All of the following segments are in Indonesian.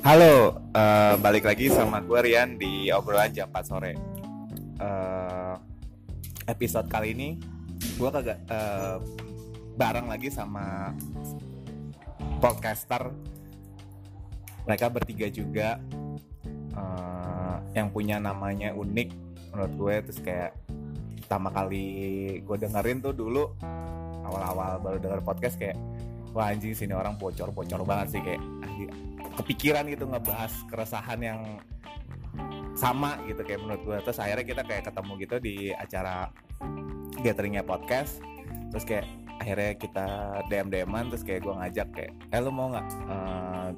Halo, uh, balik lagi sama gue Rian di obrolan jam 4 sore. Uh, episode kali ini gue kagak uh, bareng lagi sama podcaster. Mereka bertiga juga uh, yang punya namanya unik menurut gue terus kayak pertama kali gue dengerin tuh dulu awal-awal baru denger podcast kayak wah anjing sini orang bocor-bocor banget sih kayak kepikiran gitu ngebahas keresahan yang sama gitu kayak menurut gue terus akhirnya kita kayak ketemu gitu di acara gatheringnya podcast. Terus kayak akhirnya kita dm dman terus kayak gue ngajak kayak eh lu mau nggak uh,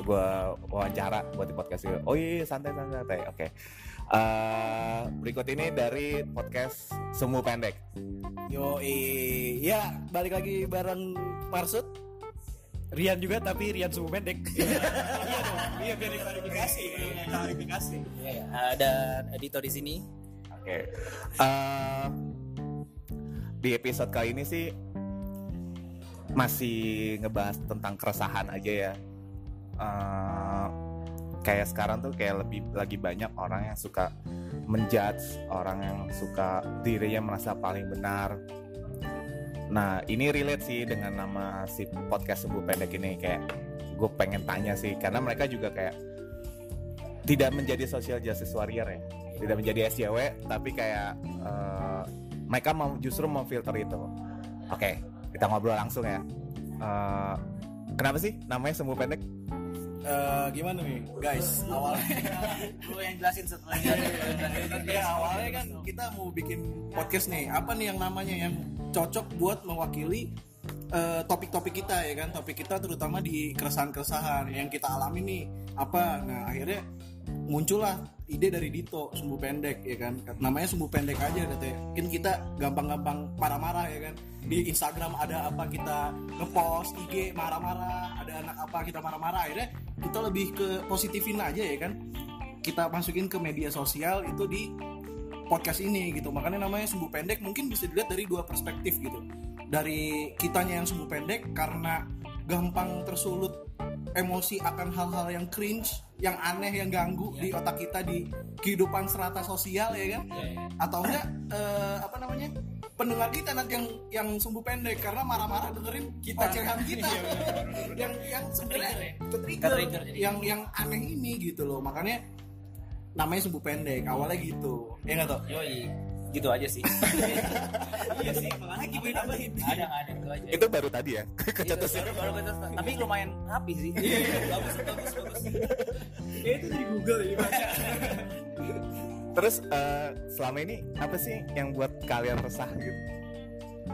gue wawancara buat di podcast gitu? Oh iya, iya santai santai oke. okay. Uh, eh, berikut ini dari podcast semu pendek yo iya balik lagi bareng Marsud Rian juga tapi Rian suhu pendek. iya dong. Iya biar klarifikasi. Klarifikasi. Iya, ada editor di sini. Oke. Okay. Uh, eh, di episode kali ini sih masih ngebahas tentang keresahan aja ya. Uh, kayak sekarang tuh kayak lebih lagi banyak orang yang suka menjudge, orang yang suka dirinya merasa paling benar, Nah ini relate sih dengan nama si podcast sebuah pendek ini kayak gue pengen tanya sih karena mereka juga kayak tidak menjadi social justice warrior ya, tidak menjadi SJW tapi kayak uh, mereka mau justru memfilter itu. Oke, okay, kita ngobrol langsung ya. Uh, kenapa sih namanya sembuh pendek? Uh, gimana nih guys awalnya? Gue yang jelasin setelahnya. Ya awalnya kan kita mau bikin podcast nih. Apa nih yang namanya yang cocok buat mewakili uh, topik-topik kita ya kan? Topik kita terutama di keresahan-keresahan yang kita alami nih. Apa? Nah akhirnya muncullah ide dari Dito sumbu pendek ya kan? Namanya sumbu pendek aja katanya kan kita gampang-gampang marah-marah ya kan? Di Instagram ada apa kita ngepost IG marah-marah ada apa kita marah-marah akhirnya kita lebih ke positifin aja ya kan kita masukin ke media sosial itu di podcast ini gitu makanya namanya sumbu pendek mungkin bisa dilihat dari dua perspektif gitu dari kitanya yang sumbu pendek karena gampang tersulut emosi akan hal-hal yang cringe yang aneh yang ganggu yeah. di otak kita di kehidupan serata sosial ya kan yeah, yeah. atau enggak uh, apa namanya pendengar kita nanti yang yang sumbu pendek karena marah-marah dengerin kita ocehan kita. Yang yang sebenarnya trigger yang yang aneh ini gitu loh. Makanya namanya sumbu pendek awalnya gitu. Ya nggak tau yoi. Gitu aja sih. Iya sih. Makanya gimana tambahin ada ada itu aja itu baru tadi ya? Iya, baru, baru tapi lumayan rapi sih. Iya, iya, bagus bagus bagus. Ya itu dari Google ya terus uh, selama ini apa sih yang buat kalian resah gitu?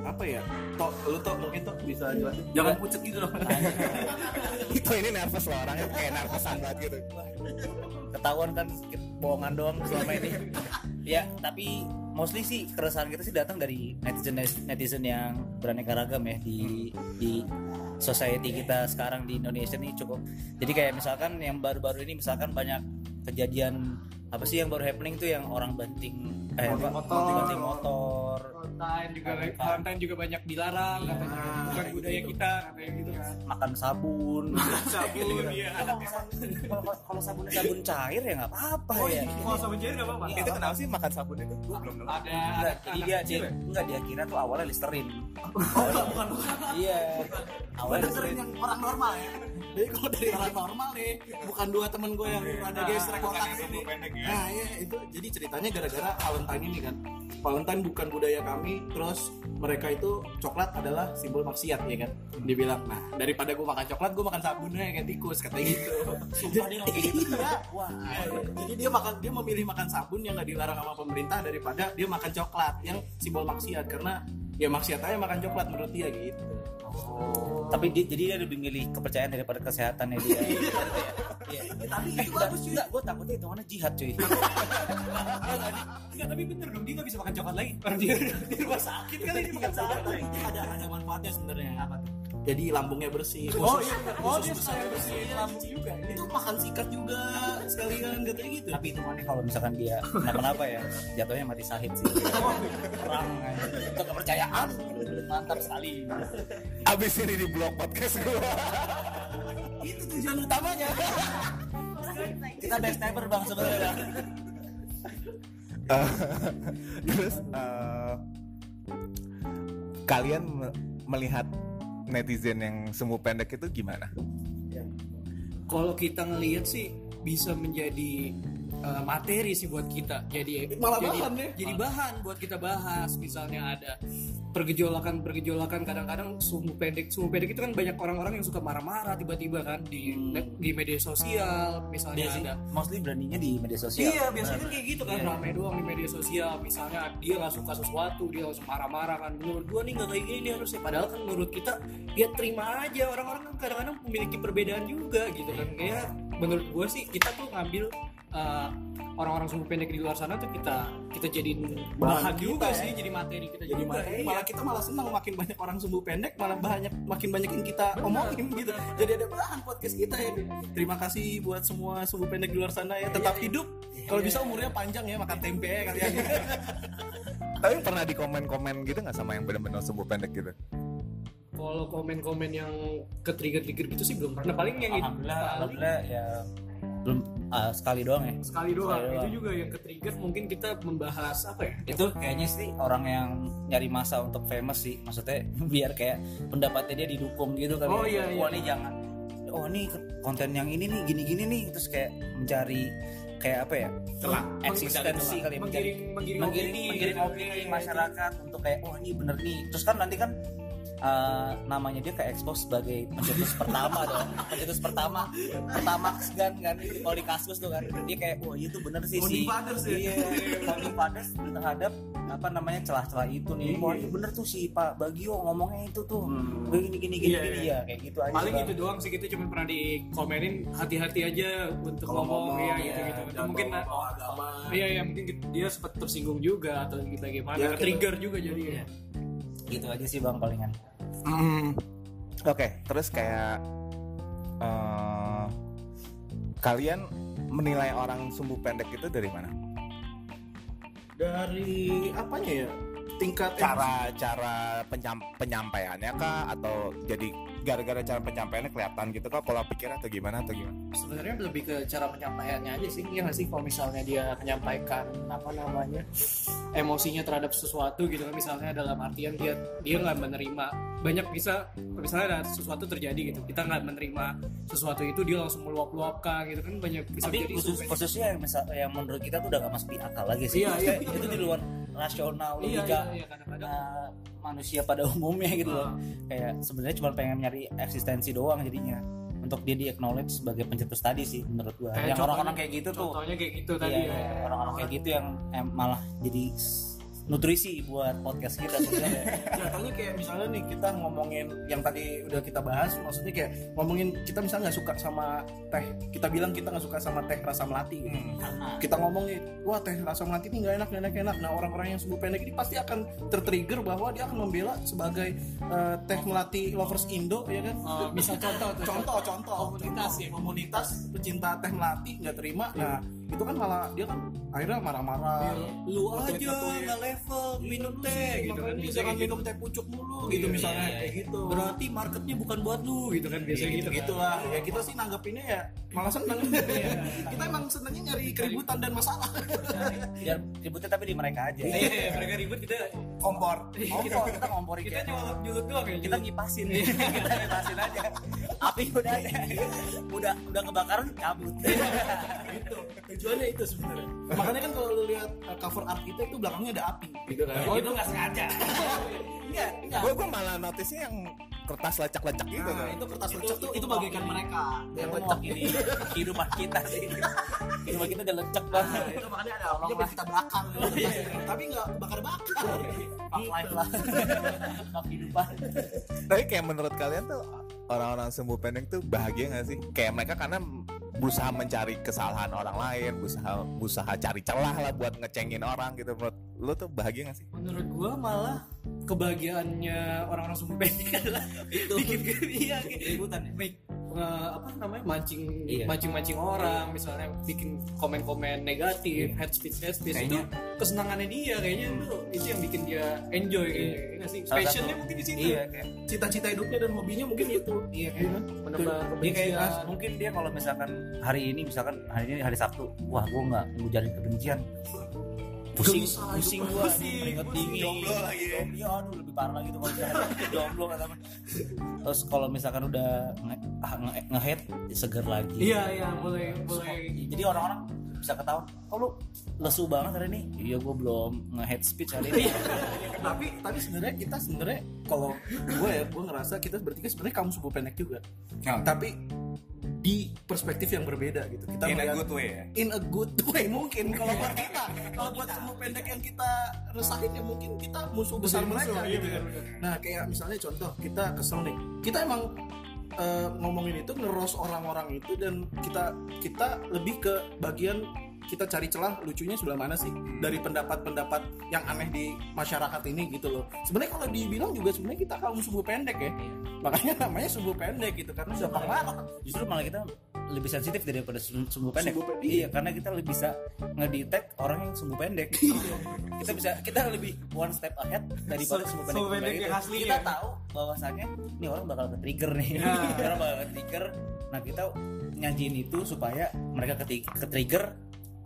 Apa ya? Tok lu tok mungkin tok bisa jelasin. Jangan pucet gitu loh itu ini nervous loh orangnya kayak nervousan banget gitu. Ketahuan kan bohongan doang selama ini. Ya tapi mostly sih keresahan kita sih datang dari netizen netizen yang beraneka ragam ya di di society kita sekarang di Indonesia ini cukup. Jadi kayak misalkan yang baru-baru ini misalkan banyak kejadian apa sih yang baru happening tuh yang orang banting eh, motor, motor, banting motor Valentine juga Valentine. juga banyak dilarang ya, katanya. Bukan budaya kita kayak gitu. Kan makan sabun. Sabun iya. kalau sabun sabun cair ya nggak apa-apa oh, ya. iya. kalau sabun cair nggak apa-apa. Itu kenapa sih makan sabun itu? Gua belum ada jadi dia enggak dia kira tuh awalnya listerin oh bukan iya. Awalnya listerin yang orang normal ya? Jadi kalau dari orang normal nih bukan dua temen gue yang ada gesrek otak ini. nah iya itu. Jadi ceritanya gara-gara Valentine ini kan. Valentine bukan budaya kami terus mereka itu coklat adalah simbol maksiat ya kan? Dibilang nah daripada gue makan coklat gue makan sabunnya kayak tikus kata gitu. Sumpah dia gitu iya. wah. Jadi dia makan dia memilih makan sabun yang nggak dilarang sama pemerintah daripada dia makan coklat yang simbol maksiat. Karena ya maksiat aja makan coklat menurut dia gitu oh. tapi dia, jadi dia lebih milih kepercayaan daripada kesehatannya dia Iya. Eh, tapi itu eh, bagus juga. Gue takutnya itu mana jihad cuy. Enggak, tapi bener dong dia nggak bisa makan coklat lagi. Orang dia di rumah sakit kali ini makan coklat. Ada ada manfaatnya sebenarnya. Apa tuh? Jadi lambungnya bersih. Oh iya. oh dia saya bersih. lambung juga itu makan sikat juga. Sekalian katanya gitu. Tapi itu mana kalau misalkan dia kenapa-napa ya jatuhnya mati sahid sih. Perang itu kepercayaan. Mantap sekali. Abis ini di blog podcast gue itu tujuan utamanya. Kita backstabber bang sebenarnya. Eh, terus eh, kalian me- melihat netizen yang semu pendek itu gimana? kalau kita ngelihat sih bisa menjadi uh, materi sih buat kita. Jadi Malah jadi, bahan ya? jadi bahan buat kita bahas. Misalnya ada pergejolakan pergejolakan kadang-kadang sumbu pendek. Sumbu pendek itu kan banyak orang-orang yang suka marah-marah tiba-tiba kan di di media sosial. Misalnya dia sih ada mostly beraninya di media sosial. Iya biasanya kan kayak gitu kan. Ramai doang di media sosial. Misalnya dia nggak suka sesuatu dia langsung marah-marah kan. Menurut gua nih nggak kayak gini harusnya. Padahal kan menurut kita ya terima aja. Orang-orang kan kadang-kadang memiliki perbedaan juga gitu kan. Ya menurut gua sih kita tuh ngambil uh, orang-orang sumbu pendek di luar sana tuh kita kita jadiin bahan kita juga ya. sih jadi materi kita jadi juga. materi, iya. malah kita malah senang makin banyak orang sumbu pendek malah banyak makin banyak yang kita omongin gitu. jadi ada bahan podcast kita ya. Terima kasih buat semua sumbu pendek di luar sana ya. Tetap hidup. Kalau bisa umurnya panjang ya makan tempe ya kalian Tapi pernah di komen-komen gitu nggak sama yang benar-benar sumbu pendek gitu? kalau komen-komen yang ke trigger-trigger gitu sih belum pernah. Paling yang itu alhamdulillah alhamdulillah ya belum ah, sekali doang ya sekali doang. Sekali doang. itu juga yang ke trigger mungkin kita membahas apa ya itu kayaknya sih orang yang nyari masa untuk famous sih maksudnya biar kayak pendapatnya dia didukung gitu kali Oh, ya. iya, wah iya. ini jangan oh ini konten yang ini nih gini-gini nih terus kayak mencari kayak apa ya Celah. eksistensi kali ya, mencari menggiring menggiring menggiring, opini menggiring opini masyarakat untuk kayak wah ini bener nih terus kan nanti kan eh, namanya dia kayak expose sebagai pencetus pertama dong pencetus pertama. Pertama kan kan itu kalau di kasus tuh kan dia kayak wah itu bener sih Founding sih fathers ya? iya founding fathers terhadap apa namanya celah-celah itu nih. Wah ini bener tuh si Pak Bagio ngomongnya itu tuh. Gini gini gini Iya, gini. iya. ya kayak gitu aja paling itu doang sih kita cuma pernah dikomenin hati-hati aja untuk Kalau ngomong, ya ngomong, gitu ya, gitu jangan mungkin bawa-bawa agama. iya ya mungkin dia sempat tersinggung juga atau kita gimana Ya, ke trigger juga jadi ya gitu aja sih bang palingan Hmm. Oke, terus kayak eh, kalian menilai orang sumbu pendek itu dari mana? dari apanya ya tingkat Cara cara penyam, penyampaiannya kah atau jadi gara-gara cara penyampaiannya kelihatan gitu kah pola pikir atau gimana atau gimana? sebenarnya lebih ke cara penyampaiannya aja sih ya sih kalau misalnya dia menyampaikan apa namanya emosinya terhadap sesuatu gitu kan misalnya dalam artian dia dia nggak menerima banyak bisa misalnya ada sesuatu terjadi gitu kita nggak menerima sesuatu itu dia langsung meluap-luapkan gitu kan banyak bisa tapi jadi khusus khususnya yang, misal, yang menurut kita tuh udah gak masuk di akal lagi sih Iya, Maksudnya iya. itu di luar rasional iya logika iya iya kadang-kadang uh, manusia pada umumnya gitu loh Ah. kayak sebenarnya cuma pengen nyari eksistensi doang jadinya. Untuk dia di acknowledge sebagai pencetus tadi sih menurut gua. Kayak yang orang-orang kayak gitu tuh. contohnya kayak gitu iya, tadi iya, ya. orang-orang kayak gitu yang em, malah jadi nutrisi buat podcast kita sebenarnya Jatuhnya kayak misalnya nih kita ngomongin yang tadi udah kita bahas, maksudnya kayak ngomongin kita misalnya nggak suka sama teh, kita bilang kita nggak suka sama teh rasa melati. gitu. Kita ngomongin, wah teh rasa melati ini nggak enak, enak, nggak enak. Nah orang-orang yang sumbu pendek ini pasti akan tertrigger bahwa dia akan membela sebagai eh, teh melati lovers Indo, ya kan? Oh, bisa contoh contoh, contoh, Komunitas contoh. ya. komunitas pecinta teh melati nggak terima. Nah itu kan malah dia kan akhirnya marah-marah. lu aja nggak level minum teh gitu kan. bisa jangan kayak minum teh pucuk mulu gitu Iya, misalnya. iya, iya. kayak gitu. Berarti marketnya bukan buat lu gitu kan. Biasanya gitu gitu gitu kan. lah ya kita sih nanggepinnya ya malah seneng. Kita emang senengnya nyari keributan dan masalah. Biar ributnya tapi di mereka aja. Iya, mereka ribut kita kompor. Ngompor kita ngomporin kita nyolot nyolot doang ya kita ngipasin kita ngipasin aja. Api udah ada udah udah kebakaran cabut. Gitu tujuannya itu sebenarnya. Makanya kan kalau lu lihat uh, cover art kita itu belakangnya ada api. Gitu kan? Oh itu nggak sengaja. Enggak enggak Gue gue malah notisnya yang kertas lecak-lecak gitu Nah, kan. itu kertas lecak tuh itu bagaikan mereka. Yang lecak ini kehidupan kita sih. Kehidupan kita udah lecek banget. Nah, itu makanya ada apinya biar kita belakang. Tapi nggak bakar-bakar. Fuck life lah. Fuck kehidupan. Tapi kayak menurut kalian tuh orang-orang sumbu pendek tuh bahagia gak sih? Kayak mereka karena berusaha mencari kesalahan orang lain, berusaha berusaha cari celah lah buat ngecengin orang gitu. Menurut lu tuh bahagia gak sih? menurut gua malah kebahagiaannya orang-orang sumber pendek adalah itu bikin iya ributan nge- apa namanya mancing Iya. mancing mancing orang misalnya bikin komen-komen negatif head speech head speech itu Kayaknya- kesenangannya dia kayaknya itu itu yang bikin dia enjoy kayaknya nggak sih? Passionnya mungkin di situ. Iya kayak cita-cita hidupnya dan hobinya mungkin itu. Iya Iya kan? menambah dia kayak ah, mungkin dia kalau misalkan hari ini misalkan hari ini hari Sabtu wah gue nggak ngujarin kebencian pusing Gelisah, pusing pusing, keringet dingin. Jomblo lagi. Ya. iya aduh lebih parah lagi tuh kalau jomblo kata terus kalau misalkan udah nge- ah, nge- nge-head seger lagi. Iya iya boleh boleh. Jadi orang-orang bisa ketahuan oh lu lesu banget hari ini? Iya gue belum nge-head speech hari ini. Tapi tapi sebenarnya kita sebenarnya kalau gue ya gue ngerasa kita bertiga sebenarnya kamu subuh pendek juga. Nah, tapi di perspektif yang berbeda gitu. Kita in a melihat- good way. ya in a good way mungkin. Kalau buat kita kalau buat semua pendek yang kita resahin ya mungkin kita musuh besar mereka gitu kan nah kayak misalnya contoh kita kesel nih. Kita emang eh, ngomongin itu ngeros orang-orang itu dan kita kita lebih ke bagian kita cari celah lucunya sebelah mana sih dari pendapat-pendapat yang aneh di masyarakat ini gitu loh sebenarnya kalau dibilang juga sebenarnya kita kaum subuh pendek ya makanya namanya subuh pendek gitu karena gampang marah justru malah kita lebih sensitif daripada sum- sumbu pendek. Sumbu pendek. Iya, karena kita lebih bisa ngedetect orang yang sumbu pendek. kita bisa kita lebih one step ahead daripada sumbu pendek. Sumbu pendek yang asli Kita ya. tahu bahwasannya ini orang bakal ke trigger nih. orang bakal ke trigger. Nah, kita nyajiin itu supaya mereka ke trigger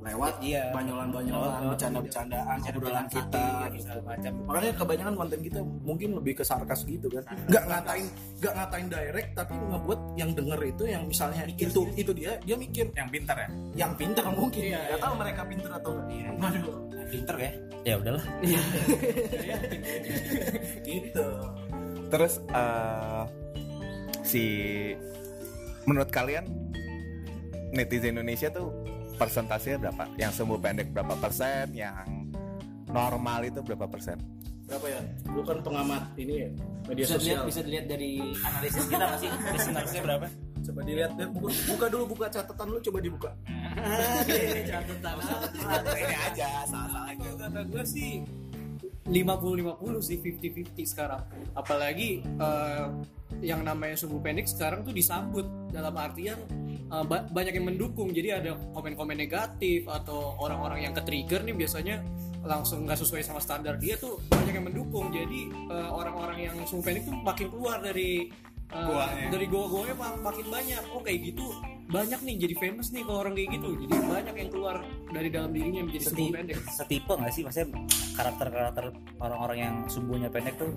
lewat Iya. banyolan-banyolan, Oh, bercanda-bercandaan, obrolan Bercanda kita sakit, gitu. macam. Makanya kebanyakan konten kita mungkin lebih ke sarkas gitu kan. Nggak ngatain, nggak ngatain direct tapi ngebuat yang denger itu yang misalnya itu itu dia dia mikir yang pintar ya yang pinter mungkin. Iya, Nggak iya. tahu mereka pinter atau enggak. Waduh, Pinter ya. Ya udahlah. gitu. terus eh, si menurut kalian netizen Indonesia tuh persentasenya berapa yang sembuh pendek berapa persen yang normal itu berapa persen Berapa ya? Bukan pengamat ini ya, media Bisa dilihat sosial. bisa dilihat dari analisis kita nggak sih? Persentasenya berapa? Coba dilihat deh, buka, buka dulu buka catatan lu coba dibuka. ini aja salah-salah aja kata gue sih 50-50 sih 50-50 sekarang. Apalagi eh, yang namanya subuh pendek sekarang tuh disambut. Dalam artian eh, ba- banyak yang mendukung. Jadi ada komen-komen negatif atau orang-orang yang ke trigger nih biasanya langsung nggak sesuai sama standar dia tuh banyak yang mendukung. Jadi eh, orang-orang yang subuh pendek tuh makin keluar dari Goanya. dari goa-goanya mak- makin banyak. Oh kayak gitu banyak nih jadi famous nih kalau orang kayak gitu. Jadi banyak yang keluar dari dalam dirinya menjadi Seti- pendek. setipe nggak sih? Maksudnya karakter-karakter orang-orang yang sumbunya pendek tuh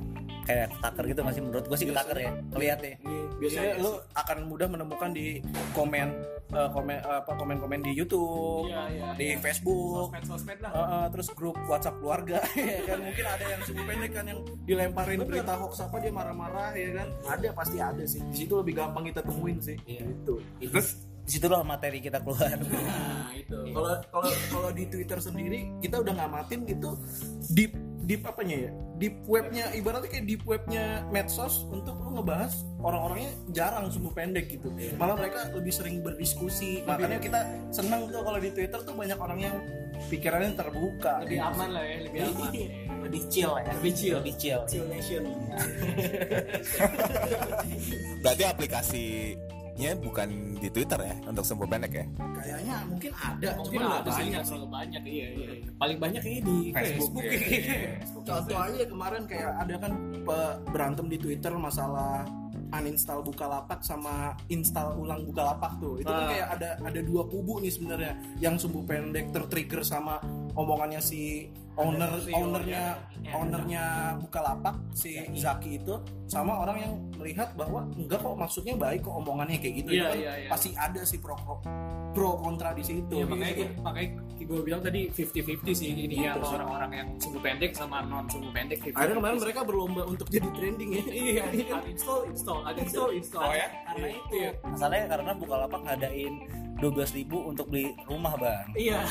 kayak ketaker gitu nggak sih? Menurut gue sih ketaker ya. kelihatnya biasanya lu akan mudah menemukan di komen eh, komen apa komen-komen di YouTube, Iya, iya. di Facebook, sosmed-sosmed lah. Eh, eh, terus grup WhatsApp keluarga. Ya kan mungkin ada yang subuh pendek kan yang dilemparin berita hoax apa dia marah-marah ya kan? Ada pasti ada sih. Di situ lebih gampang kita temuin sih. Iya. gitu. Terus di situlah materi kita keluar. Nah itu. Kalau kalau kalau di Twitter sendiri kita udah ngamatin itu deep deep apanya ya? Deep webnya ibaratnya kayak deep webnya medsos untuk lu ngebahas orang-orangnya jarang sumbu pendek gitu. Malah mereka lebih sering berdiskusi. Makanya kita senang tuh kalau di Twitter tuh banyak orang yang pikirannya terbuka lebih aman lah ya lebih aman. Lebih chill ya. Lebih chill. lebih chill. Chill Nation. Berarti aplikasinya bukan di Twitter ya untuk sembuh pendek ya? Kayaknya mungkin ada mungkin cuma nggak ada sih. banyak nggak selalu banyak iya iya. Paling banyak kayaknya di Facebook, Facebook, iya, kayaknya. Contoh aja kemarin kayak ada kan berantem di Twitter masalah uninstall Bukalapak sama install ulang Bukalapak tuh. Itu kan Ah. kayak ada ada dua kubu nih sebenarnya. Yang sumbu pendek tertrigger sama omongannya si owner ownernya ownernya Bukalapak si Zaki itu sama orang yang melihat bahwa enggak kok maksudnya baik kok omongannya kayak gitu. Iya, Itu kan iya, iya. Pasti ada sih pro pro kontra di situ. Iya, makanya gitu. makanya gue bilang tadi 50-50 sih ini Gitu ya orang-orang yang sumbu pendek sama non sumbu pendek 50-50. Akhirnya kemarin mereka berlomba untuk jadi trending ya. iya uninstall install uninstall install Oh ya? karena itu Iya. masalahnya karena Bukalapak ngadain 12.000 untuk beli rumah bang iya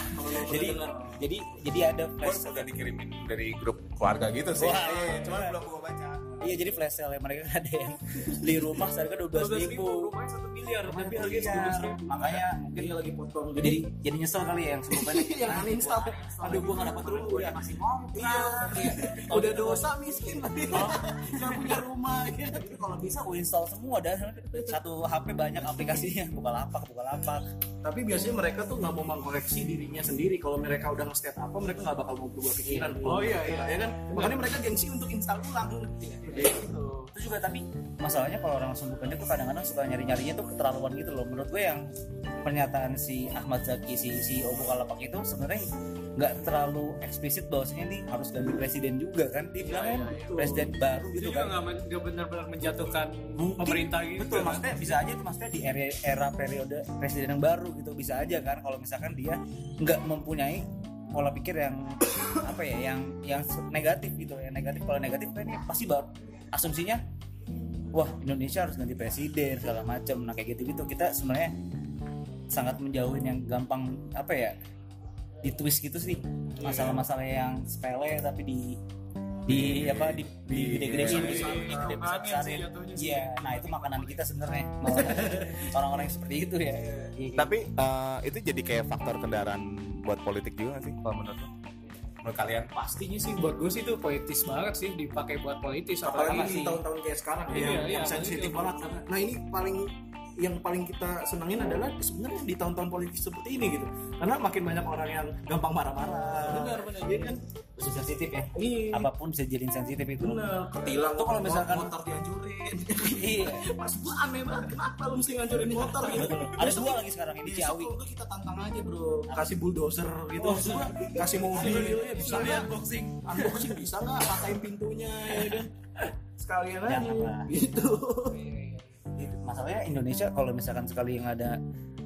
jadi jadi jadi ada flash udah dikirimin dari grup keluarga gitu sih. Wah, Iya, cuman iya. belum gue baca. Iya jadi flash sale mereka ada yang beli rumah seharga 12.000 12.000 rumahnya satu miliar miliar tapi harganya Iya, sepuluh ribu. Makanya mungkin dia lagi potong jadi jadi nyesel kali ya yang sebelum pendek. Yang uninstall aduh gua gak dapat rumah udah masih ngontrak iya. Udah dosa miskin lagi. Nggak punya rumah ya. Tapi kalau bisa gue install semua dan satu HP banyak aplikasinya. Buka lapak buka lapak tapi biasanya mereka tuh nggak mau mengkoreksi dirinya sendiri. Kalau mereka udah nge-state apa mereka nggak bakal mau berubah pikiran. Oh iya iya. Ya kan? Makanya mereka gengsi untuk install ulang. Gitu itu juga tapi masalahnya kalau orang sumbu pendek tuh kadang-kadang suka nyari-nyarinya tuh keterlaluan gitu loh. Menurut gue yang pernyataan si Ahmad Zaki si CEO Bukalapak itu sebenarnya nggak terlalu eksplisit bahwasanya ini harus ganti presiden juga kan? Dia bilang kan presiden baru itu gitu juga kan. nggak benar-benar menjatuhkan Mungkin, pemerintah gitu betul kan. maksudnya bisa aja tuh maksudnya di era, era periode presiden yang baru gitu bisa aja kan? Kalau misalkan dia nggak mempunyai pola pikir yang apa ya yang yang negatif gitu yang negatif. Kalau negatif kan ini pasti baru. Asumsinya wah Indonesia harus ganti presiden segala macam nah kayak gitu gitu kita sebenarnya sangat menjauhin yang gampang apa ya di twist gitu sih. Masalah-masalah yang sepele tapi di di apa di di gede-gedein di gede besarin iya nah itu makanan kita sebenarnya. Orang-orang yang seperti itu ya. Tapi eh, itu jadi kayak faktor kendaraan buat politik juga sih kalau menurut lo? Menurut kalian? pastinya sih buat gue sih itu politis banget sih dipakai buat politis apalagi di tahun-tahun kayak sekarang Iya, ya, iya, yang sensitif iya. banget nah ini paling yang paling kita senangin adalah sebenarnya di tahun-tahun politik seperti ini gitu. Karena makin banyak orang yang gampang marah-marah. Benar, benar. Iya kan? Masih sensitif ya. Iya. Apa pun bisa jadi sensitif itu. Bener ketilang Tuh kalau misalkan- motor dihancurin. Iya. Pas gua aneh banget. Kenapa lu mesti ngancurin motor gitu? Ada dua lagi sekarang ini Ciawi. kalau kita tantang aja bro. Kasih bulldozer gitu. Gua, kasih mobil. Ya bisa nggak? unboxing. Unboxing bisa nggak? Patahin pintunya ya kan? Sekalian aja. Gitu. Masalahnya Indonesia kalau misalkan sekali yang ada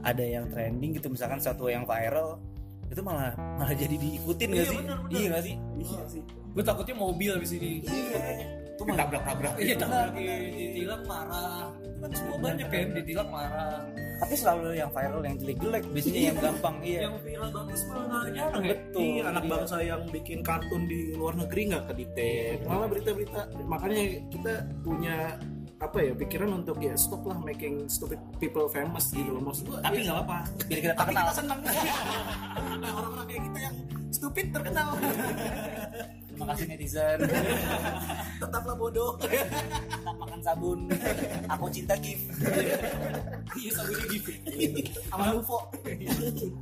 ada yang trending gitu misalkan satu yang viral itu malah malah jadi diikutin nggak Iya, sih? benar, benar. iya nggak sih? Iya. Sih. Gue takutnya mobil di sini itu malah Tabrak-tabrak. iya tabrak ditilang marah Itu kan semua banyak kan? ditilang marah tapi selalu yang viral yang jelek-jelek biasanya yang gampang iya. Yang viral bagus malah jarang ya betul Iya, anak Iya. bangsa yang bikin kartun di luar negeri nggak kedetek malah berita-berita. Makanya kita punya apa ya pikiran untuk ya stop lah making stupid people famous gitu loh maksud gua. Tapi ya, nggak apa biar kita tapi terkenal. kita senang nah, orang-orang kayak kita yang stupid terkenal. Terima kasih netizen. Tetaplah bodoh. Tak makan sabun. Aku cinta gift. Iya sabunnya gitu sama Lufo.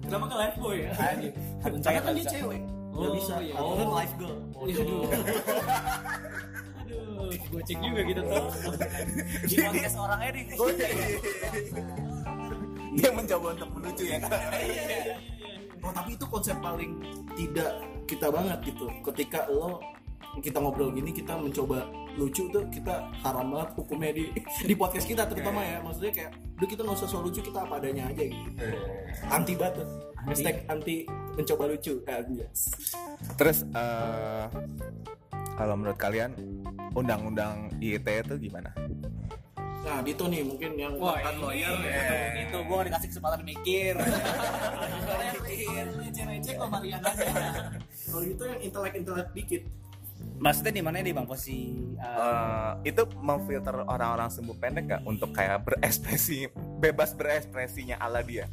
Kenapa ke live boy ya karena kan dia cewek. Oh, nggak bisa. atau kan live girl Aduh. Gocek juga kita tuh. di podcast orangnya nih Dia mencoba untuk melucu ya kan? Oh tapi itu konsep paling tidak kita banget gitu. Ketika lo kita ngobrol gini kita mencoba lucu tuh kita haram banget hukumnya di di podcast kita terutama ya maksudnya kayak udah kita nggak usah so lucu kita apa adanya aja gitu anti banget hashtag anti mencoba lucu Ah, yes. Terus eh, kalau menurut kalian undang-undang IIT itu gimana? nah Dito nih mungkin yang Wah, mantan ini- lawyer itu gua nggak dikasih kesempatan mikir. Receh-receh kok Mariana kalau gitu yang intelek-intelek dikit. Maksudnya di mana nih bang posisi uh, Eh, itu memfilter orang-orang sembuh pendek gak untuk kayak berekspresi bebas berekspresinya ala dia?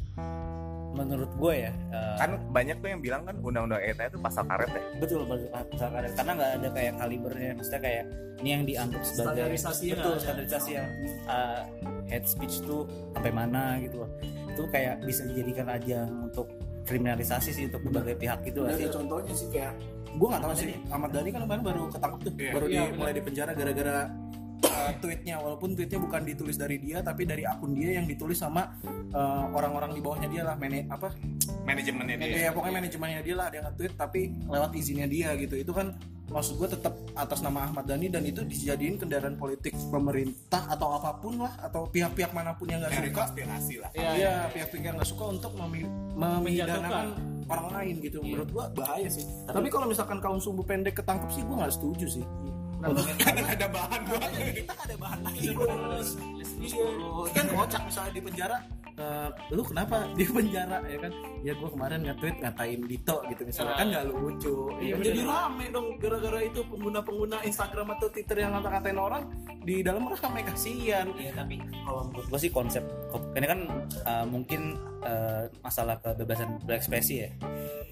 Menurut gue ya uh, Kan banyak tuh yang bilang kan undang-undang IIT itu pasal karet ya. betul misalkan ada- karena nggak ada kayak kalibernya maksudnya kayak ini yang dianggap sebagai Standarisasinya betul ada. standarisasi yang uh, head speech tuh sampai mana gitu loh. Itu kayak bisa dijadikan ajang untuk kriminalisasi sih untuk berbagai pihak gitu Udah sih? ada contohnya sih kayak gue nggak tahu sih. Ahmad Dhani kan kemarin baru ketangkep tuh baru Iya, di, mulai di penjara gara-gara uh, tweetnya walaupun tweetnya bukan ditulis dari dia tapi dari akun dia yang ditulis sama uh, orang-orang di bawahnya dia lah mane apa Manajemennya ya pokoknya manajemennya dia lah ada yang nge-tweet tapi lewat izinnya dia gitu itu kan maksud gue tetap atas nama Ahmad Dhani dan itu dijadiin kendaraan politik pemerintah atau apa pun lah atau pihak-pihak mana pun yang nggak suka konspirasi lah. Iya, pihak-pihak yang nggak suka untuk memi- memidanakan orang lain gitu. Menurut gua bahaya sih. Tapi kalau misalkan kaum sumbu pendek ketangkep sih gua nggak setuju sih. Ada bahan gua. kita ada bahan lagi. Iya. Kan kocak misalnya di penjara. "Eh, lu kenapa di penjara ya kan? Ya gue kemarin nge-tweet ngatain Dito gitu. Misalnya kan nggak lucu. Iya, Ya, jadi rame dong gara-gara itu pengguna-pengguna Instagram atau Twitter yang ngata-ngatain orang. Di dalam rame kasihan. Iya tapi kalau menurut gue sih konsep ini kan uh, mungkin uh, masalah kebebasan berekspresi ya.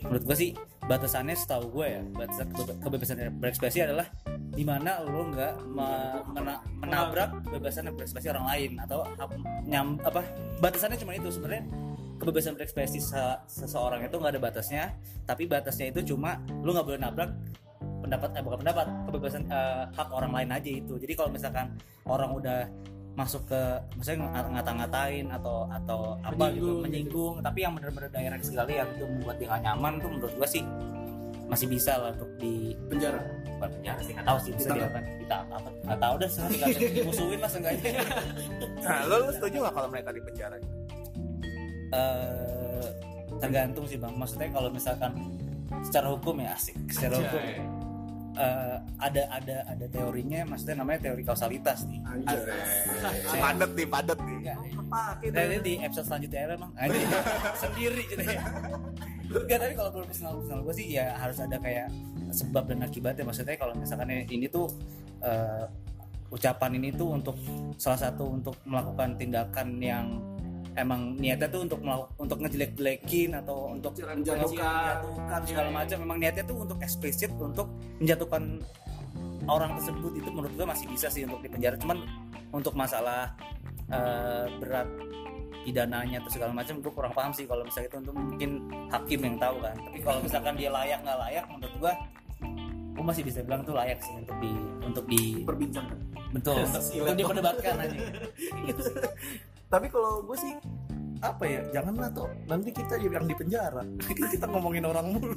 Menurut gue sih batasannya setahu gue ya batasan kebe- kebebasan berekspresi adalah di mana lo nggak me- mena- menabrak kebebasan berekspresi orang lain atau nyam apa batasannya cuma itu sebenarnya kebebasan berekspresi se- seseorang itu nggak ada batasnya tapi batasnya itu cuma lo nggak boleh nabrak pendapat eh bukan pendapat kebebasan eh, hak orang lain aja itu jadi kalau misalkan orang udah masuk ke misalnya ngat- ngata-ngatain atau atau apa gitu Menyinggung. menyinggung. Tapi yang benar-benar direct sekali yang itu membuat dia gak nyaman tuh menurut gua sih masih bisa lah untuk di penjara. Bukan penjara sih nggak tahu sih bisa dilakukan kita apa nggak tahu dah sih nggak dimusuhin lah seenggaknya. Nah, lo, lo setuju nggak kalau mereka di penjara? Eh, tergantung sih bang. Maksudnya kalau misalkan secara hukum ya asik. Secara hukum eh, ada ada ada teorinya maksudnya namanya teori kausalitas nih. Padet nih, padet nih. Enggak, Nah, ini di episode selanjutnya ya emang Anjing, sendiri gitu ya. Enggak, tapi kalau personal personal gue sih ya harus ada kayak sebab dan akibatnya. Maksudnya kalau misalkan ini tuh eh, ucapan ini tuh untuk salah satu untuk melakukan tindakan yang emang niatnya tuh untuk melakukan untuk ngejelek-jelekin atau untuk Menjatuhkan. menjatuhkan segala macam. Memang niatnya tuh untuk eksplisit untuk menjatuhkan orang tersebut. Itu menurut gue masih bisa sih untuk dipenjara. Cuman untuk masalah eh, berat pidananya atau segala macam gue kurang paham sih kalau misalnya itu untuk mungkin hakim yang tahu kan. Tapi kalau misalkan dia layak nggak layak menurut gue gue masih bisa bilang tuh layak sih untuk di untuk di perbincangkan betul. Untuk, untuk diperdebatkan aja tapi kalau gue sih apa ya janganlah tuh nanti kita juga yang di penjara kita ngomongin orang mulu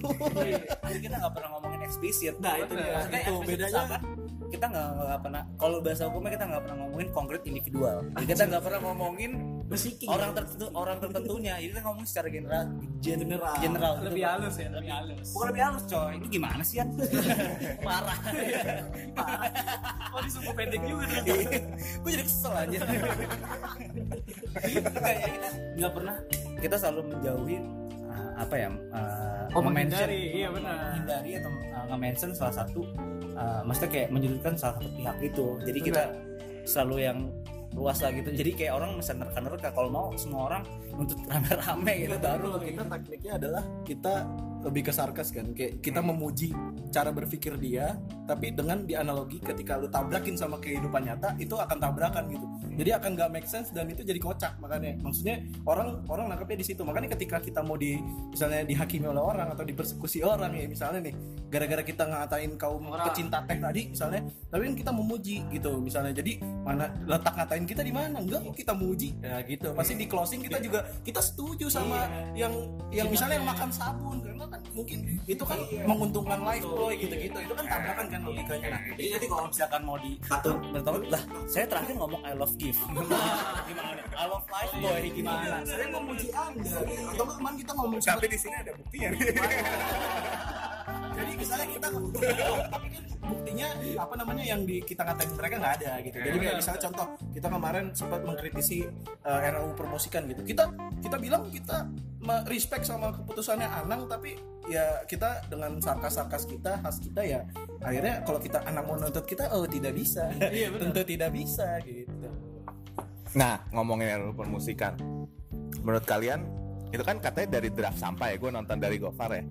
kita nggak pernah ngomongin eksplisit Nah, itu dia. Itu bedanya. Kita nggak nggak pernah kalau bahasa hukumnya kita nggak pernah ngomongin konkret individual. Jadi kita nggak pernah ngomongin besiking orang tertentu orang tertentunya. Jadi kita ngomong secara general. General. General. Lebih halus ya lebih halus. Bukan lebih halus coy. Ini gimana sih ya? Parah. Oh disuruh pendek juga. Gue jadi kesel aja. Nggak, ya nggak pernah. Kita selalu menjauhi uh, apa ya uh, Oh, menghindari, iya benar. menghindari atau uh, nge-mention salah satu uh, maksudnya kayak menyudutkan salah satu pihak itu jadi kita selalu yang luas lah gitu. Jadi kayak orang bisa nerka-nerka. Kalau mau semua orang untuk rame-rame gitu baru kalau kita tekniknya adalah kita lebih ke sarkas kan kayak kita memuji cara berpikir dia tapi dengan dianalogi ketika lu tabrakin sama kehidupan nyata itu akan tabrakan gitu. Jadi akan gak make sense dan itu jadi kocak makanya. Maksudnya orang orang nangkepnya di situ. Makanya ketika kita mau di misalnya dihakimi oleh orang atau dipersekusi orang ya misalnya nih gara-gara kita ngatain kaum pecinta teh tadi misalnya tapi kan kita memuji gitu misalnya. Jadi mana letak ngatain kita di mana? Enggak kok kita muji. Ya gitu. Pasti di closing kita juga kita setuju sama yang yang misalnya yang makan sabun. Karena mungkin itu kan menguntungkan life boy gitu-gitu. Itu kan tabrakan kan logikanya. Nah, jadi nanti kalau misalkan mau di menurut lah saya terakhir ngomong I love gift. Gimana? I love life boy gimana? saya memuji anda. Atau nggak kemarin kita ngomong Tapi di sini ada buktinya. Jadi misalnya kita tapi kan buktinya apa namanya yang di kita ngatain mereka nggak ada gitu. Jadi kayak misalnya contoh kita kemarin sempat mengkritisi uh, RUU promosikan gitu. Kita kita bilang kita respect sama keputusannya Anang tapi ya kita dengan sarkas-sarkas kita khas kita ya akhirnya kalau kita Anang mau nuntut kita oh tidak bisa tentu tidak bisa gitu Nah, ngomongin RUU permusikan. Menurut kalian itu kan katanya dari draft sampah ya. Gue nonton dari Gofar ya.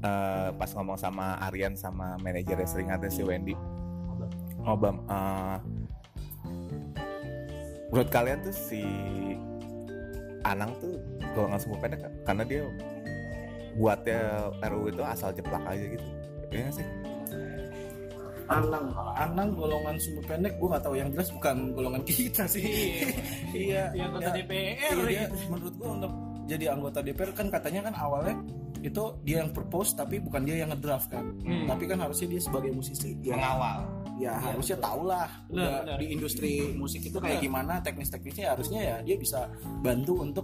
Eh, pas ngomong sama Aryan sama manajernya seringatnya si Wendy. Ngobam. eh, menurut kalian tuh si Anang tuh golongan semua pendek nggak? karena dia buatnya RUU itu asal jeplak aja gitu. Iya nggak sih? Anang Anang golongan sumber pendek gue nggak tahu yang jelas bukan golongan kita sih iya Yang anggota ya, DPR iya, dia, gitu. menurut gue untuk jadi anggota DPR kan katanya kan awalnya itu dia yang propose tapi bukan dia yang ngedraft kan Hmm. tapi kan harusnya dia sebagai musisi ya, Mengawal. ya harusnya tau lah Benar, udah benar. di industri musik itu kayak gimana teknis-teknisnya harusnya ya dia bisa bantu untuk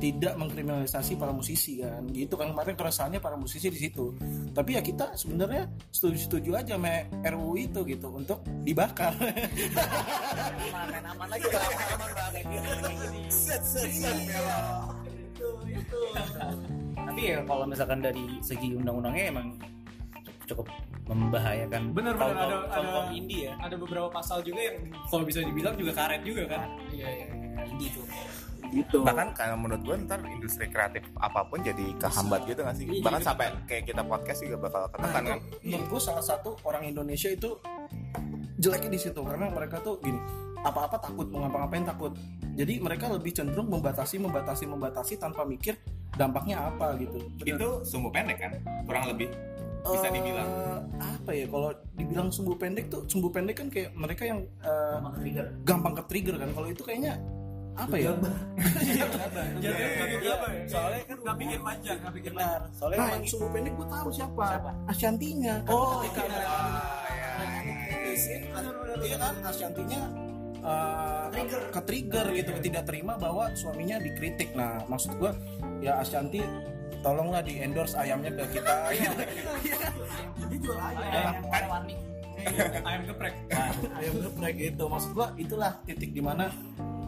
tidak mengkriminalisasi para musisi kan? Gitu kan kemarin keresahannya para musisi di situ. Tapi ya kita sebenarnya setuju-setuju aja sama RUU itu gitu untuk dibakar. Aman main aman lagi. Aman set tapi ya kalau misalkan dari segi undang-undangnya emang cukup membahayakan. Bener bener. Ada kaum- ada indie ya. ada beberapa pasal juga yang kalau bisa dibilang juga karet juga kan? Iya iya iya. indie tuh gitu. Bahkan kalau menurut gue ntar industri kreatif apa pun jadi kehambat gitu nggak sih? Iya, bahkan sampai kayak kita podcast juga bakal ketekan kan? menurut gue salah satu orang Indonesia itu jeleknya di situ karena mereka tuh gini apa-apa takut mau ngapa-ngapain takut. Jadi mereka lebih cenderung membatasi membatasi membatasi tanpa mikir dampaknya apa gitu. Itu sumbu pendek kan? Kurang lebih bisa Eh, dibilang. apa ya kalau dibilang sumbu pendek tuh sumbu pendek kan kayak mereka yang eh, gampang ke trigger kan. Kalau itu kayaknya apa ya? Jadi Iya, soalnya kan nggak pikir panjang nggak pikir benar. soalnya nah yang sumbu pendek gue tahu siapa, Siapa? Ashantinya. Oh, ketika iya. ada iya. kan? Ashantinya eh, ke trigger. gitu tidak terima bahwa suaminya dikritik. Nah maksud gua ya Ashanti tolonglah di endorse ayamnya ke kita. Dia jual ayam. Ayam geprek ayam geprek gitu. Maksud gua itulah titik di mana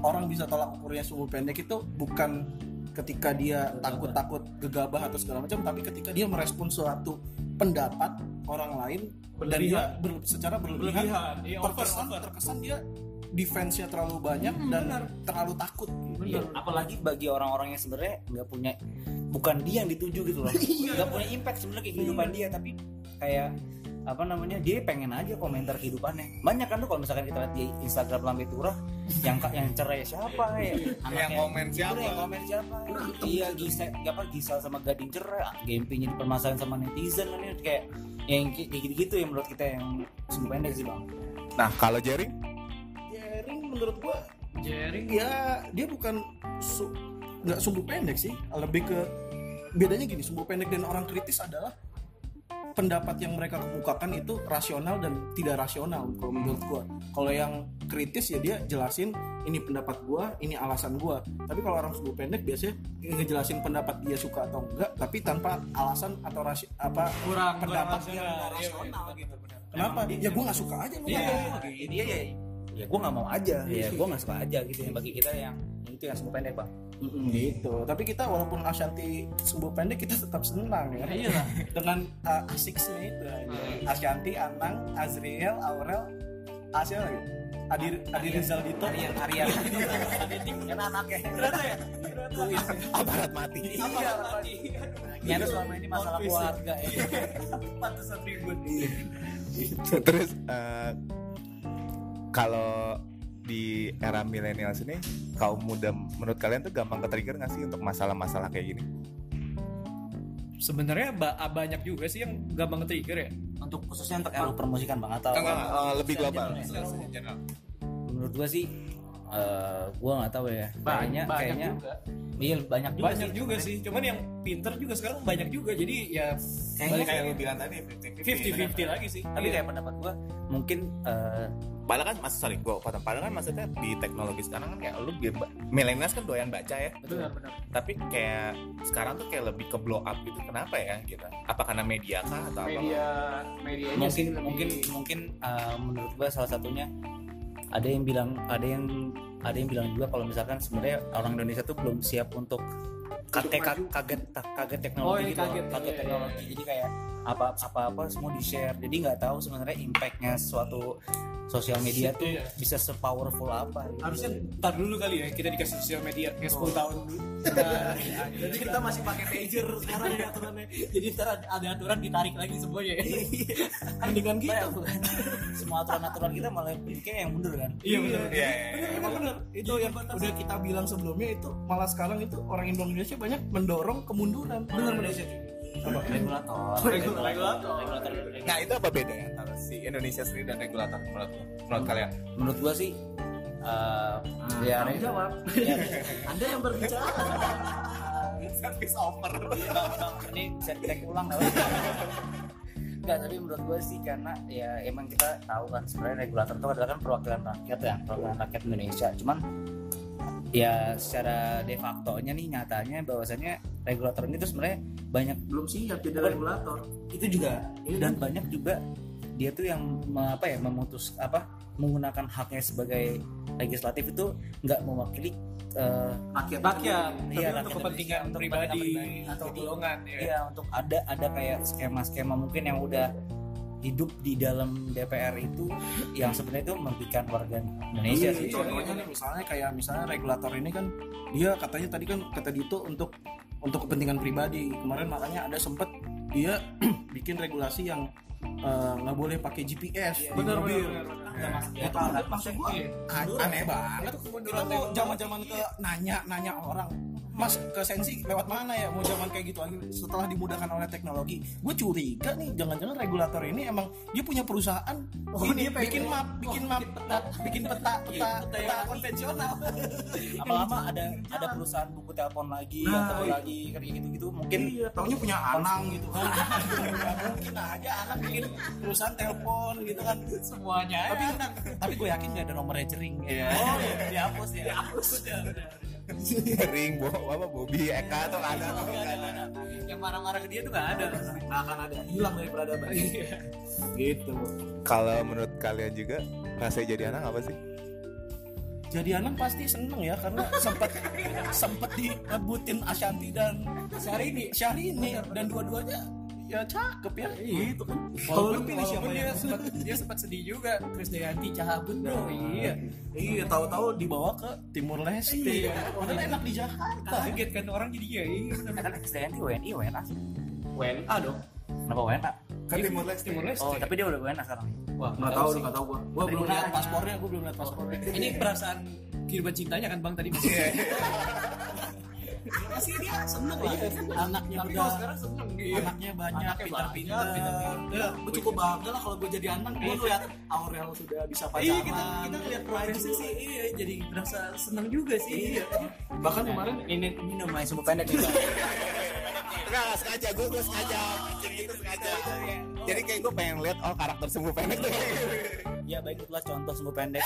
orang bisa tolak ukurnya sumbu pendek itu bukan ketika dia takut-takut gegabah atau segala macam tapi ketika dia merespon suatu pendapat orang lain dan dia ber- secara berlebihan, Berlebihan, iya, over, terkesan over. terkesan dia defense-nya terlalu banyak dan terlalu takut. Iya, apalagi bagi orang-orang yang sebenarnya nggak punya bukan dia yang dituju gitu loh. Nggak punya impact sebenarnya ke kehidupan dia tapi kayak apa namanya dia pengen aja komentar kehidupannya. Banyak kan tuh kalau misalkan kita lihat di Instagram Lambe Turah yang yang cerai siapa ya? Yang komen siapa? yang komen siapa? Iya Gisel apa Gisel sama Gading cerai. Gameplaynya dipermasalahin sama netizen kan ya. kayak yang kayak gitu-gitu ya menurut kita yang sumber pendek sih bang. Nah kalau Jerry? Jering menurut gua jaring ya dia bukan su- nggak sumbu pendek sih. Lebih ke bedanya gini sumbu pendek dan orang kritis adalah pendapat yang mereka kemukakan itu rasional dan tidak rasional kalau menurut gua. Kalau yang kritis ya dia jelasin ini pendapat gua ini alasan gua. Tapi kalau orang sumbu pendek biasanya ngejelasin pendapat dia suka atau enggak tapi tanpa alasan atau rasi, apa kurang pendapat kurang yang rasional. nggak Iya, rasional benar, gitu. benar. kenapa? Ya gua nggak suka aja lu Iya. Jadi ya, ya, ya gue nggak mau aja, ya gue nggak suka aja gitu yang bagi kita yang itu yang sumber pendek bang. Gitu. Tapi kita walaupun Ashanti sumbu pendek kita tetap senang ya. Iya lah. dengan uh, asiknya itu Ashanti Anang Azriel Aurel Asia lagi. Adi Adi Rizal Dito. Aryan, Aryan, kan anaknya. aparat mati. Iya, Nyata selama ini masalah keluarga ya. Pantesan ribut. terus eh, kalau di era milenial ini kaum muda menurut kalian tuh gampang ke trigger nggak sih untuk masalah-masalah kayak gini Sebenarnya ba- banyak juga sih yang gampang nge-trigger ya. Untuk khususnya untuk RU permusikan bang atau Enggak, eh, lebih global menurut gue sih eh gue nggak tahu ya kayaknya banyak kayaknya juga. iya banyak juga Banyak sih. juga sih. Cuman yang pinter juga sekarang banyak juga. Jadi ya Kayaknya kayak lu bilang tadi 50-50 lagi sih. tapi Iya. kayak pendapat gue mungkin eh, Padahal kan mas sorry gue potong. Padahal kan maksudnya di teknologi sekarang kan kayak lu millennials kan doyan baca ya. Benar benar. tapi kayak sekarang tuh kayak lebih ke blow up gitu. Kenapa ya kita? Apa karena media kah atau apa? Media medianya mungkin lebih- mungkin mungkin eh, menurut gue salah satunya ada yang bilang ada yang ada yang bilang juga kalau misalkan sebenarnya orang Indonesia tuh belum siap untuk kaget kaget kaget, kaget teknologi Oh, gitu kaget, kaget iya, teknologi. jadi kayak apa apa apa semua di share jadi nggak tahu sebenarnya impactnya suatu sosial media tuh Iya. bisa sepowerful apa gitu. harusnya ntar dulu kali ya kita dikasih sosial media kayak 10 tahun dulu. Nah, jadi kita masih pakai pager sekarang ya aturannya. Jadi ntar ada, ada aturan ditarik lagi semuanya. Ya mendingan Apa ya, gitu semua aturan-aturan kita malah kayak yang mundur kan? Iya benar Iya, iya, iya. Emang bener itu yang udah kita bilang sebelumnya itu malah sekarang itu orang Indonesia banyak mendorong kemunduran. Bener bener regulator. Regulator. regulator. Nah itu apa bedanya antara si Indonesia sendiri dan regulator menurut menurut kalian? Menurut gua sih eh ya Kamu jawab. Ya, anda yang berbicara. Service over ini bisa cek ulang nggak Enggak, tapi menurut gue sih karena ya emang kita tahu kan sebenarnya regulator itu adalah kan perwakilan rakyat ya, perwakilan rakyat Indonesia. Cuman ya secara de facto-nya nih nyatanya bahwasannya regulator ini tuh sebenarnya banyak belum siap jadi regulator. Itu juga. Dan banyak juga dia tuh yang apa ya memutus apa menggunakan haknya sebagai legislatif itu nggak mewakili eh, rakyat rakyat. Iya, untuk kepentingan untuk pribadi kepentingan atau pribadi. golongan ya Iya untuk ada ada kayak skema-skema mungkin yang udah hidup di dalam DPR itu yang sebenarnya itu merugikan warga Indonesia Iya, sih. contohnya nih misalnya kayak misalnya regulator ini kan dia katanya tadi kan kata Dito untuk untuk kepentingan pribadi kemarin makanya ada sempet dia bikin regulasi yang eh, nggak boleh pakai GPS di bener mobil. bener bener Ya, kalau maksud gua Iya. an- aneh banget kita mau zaman-zaman ke nanya nanya orang Mas ke sensi lewat mana ya? Mau zaman kayak gitu lagi setelah dimudahkan oleh teknologi. Gue curiga nih jangan-jangan regulator ini emang dia punya perusahaan ini bikin map bikin map peta. bikin peta peta peta konvensional. Lama-lama ada ada perusahaan buku telepon lagi Nah, atau iya. lagi kayak gitu gitu mungkin iya taunya punya anang gitu. Kan mungkin aja anak bikin perusahaan telepon gitu kan. Semuanya tapi tapi gue yakin gak ada nomor rekening ya. Oh iya. Dihapus ya. Dihapus Ring, Bo, apa Bobby, Eka tuh ada. tuh, nggak ada. yang marah-marah ke dia tuh nggak ada nggak akan ada hilang dari peradaban gitu Kalau menurut kalian juga rasanya jadi anak apa sih? jadi anak pasti seneng ya karena sempat sempat direbutin Ashanti dan Syahrini Syahrini dan dua-duanya ya cakep ya. Gitu kan. Kalau lu walaupun, pilih siapa dia ya sempat dia sempat sedih juga Krisdayanti cabut bro iya. Iya tahu-tahu dibawa ke Timur Leste. Iya. padahal enak di Jakarta. Kaget kan orang jadi ya iya kan XDNT WNI WNA WNA dong. Kenapa WNA kan Timur Leste. Timur Leste. Oh tapi dia udah WNA sekarang. Wah nggak tahu nggak tahu gua. Gua belum lihat paspornya gua belum lihat paspornya. Ini perasaan kehidupan cintanya kan bang tadi masih dia seneng lah? Anaknya tapi udah sekarang seneng dia. anaknya banyak pintar-pintar. ya gue cukup bangga lah kalau gue jadi anak. Gue ngeliat Aurel sudah bisa pacaran iya kita kita lihat progresnya sih iya jadi berasa seneng juga sih. Iya. bahkan kemarin ini minum main sumbu pendek nih. Enggak, nggak sengaja, gue, gue sengaja. Bikin gitu sengaja. Jadi kayak gue pengen lihat, oh karakter sumbu pendek tuh. Ya baik itulah contoh sumbu pendek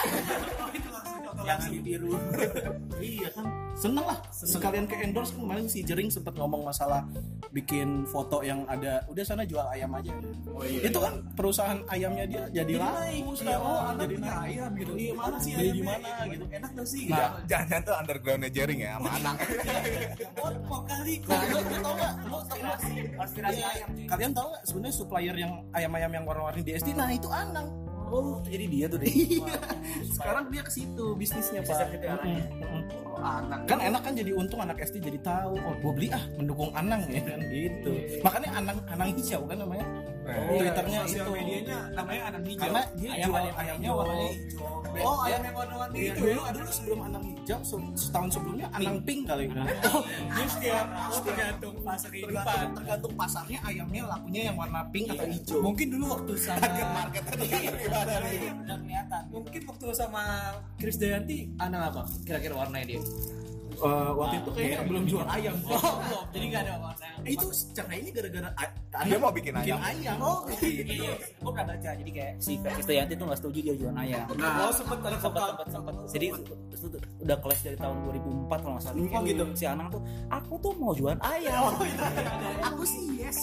yang ditiru iya kan? Seneng lah. Sekalian ke endorse kan kemarin si Jering sempat ngomong masalah bikin foto yang ada udah sana jual ayam aja. Itu kan perusahaan ayamnya dia jadi laku sekarang jadi naik. Ayam gitu iya mana sih ayam di mana gitu. enak gak sih? Nah, jangan tuh undergroundnya jaring ya sama anak. Mau kali nah lo lo tau gak lo tau gak aspirasi Iya, kalian tau gak sebenarnya supplier yang ayam-ayam yang warna-warni di SD nah itu Anang oh jadi dia tuh deh. Iya. sekarang dia ke situ bisnisnya pak. gitu ya, anaknya. Mm-mm. kan enak kan jadi untung anak SD jadi tahu. Oh gue beli ah mendukung Anang ya kan? Gitu. Makanya Anang Anang hijau kan namanya twitternya sosial itu medianya namanya anak hijau karena dia Ayam jual yang ayamnya warna hijau oh ayam yang warna-warni Iya, itu dulu dulu sebelum Anang hijau se- setahun sebelumnya Anang pink kali kan dia setiap oh, tergantung kehidupan tergantung, tergantung pasarnya ayamnya lakunya yang warna pink atau hijau mungkin dulu waktu sama market gimana nih kelihatan mungkin waktu sama Chris Dayanti anak apa kira-kira warnanya dia Eh, waktu itu kayaknya belum jual ayam. Oh belum jadi nggak ada warna Eh, itu secara ini gara-gara a- Dia mau bikin ayam. ayam. Oh iya gue pernah baca jadi kayak si Krisdayanti tuh nggak setuju dia jualan ayam. Nah, oh sempet ada sempat vokal sempat sempat jadi udah kelas dari tahun 2004 kalau nggak salah Oh, gitu. si Anang tuh aku tuh mau jualan ayam. Aku sih yes.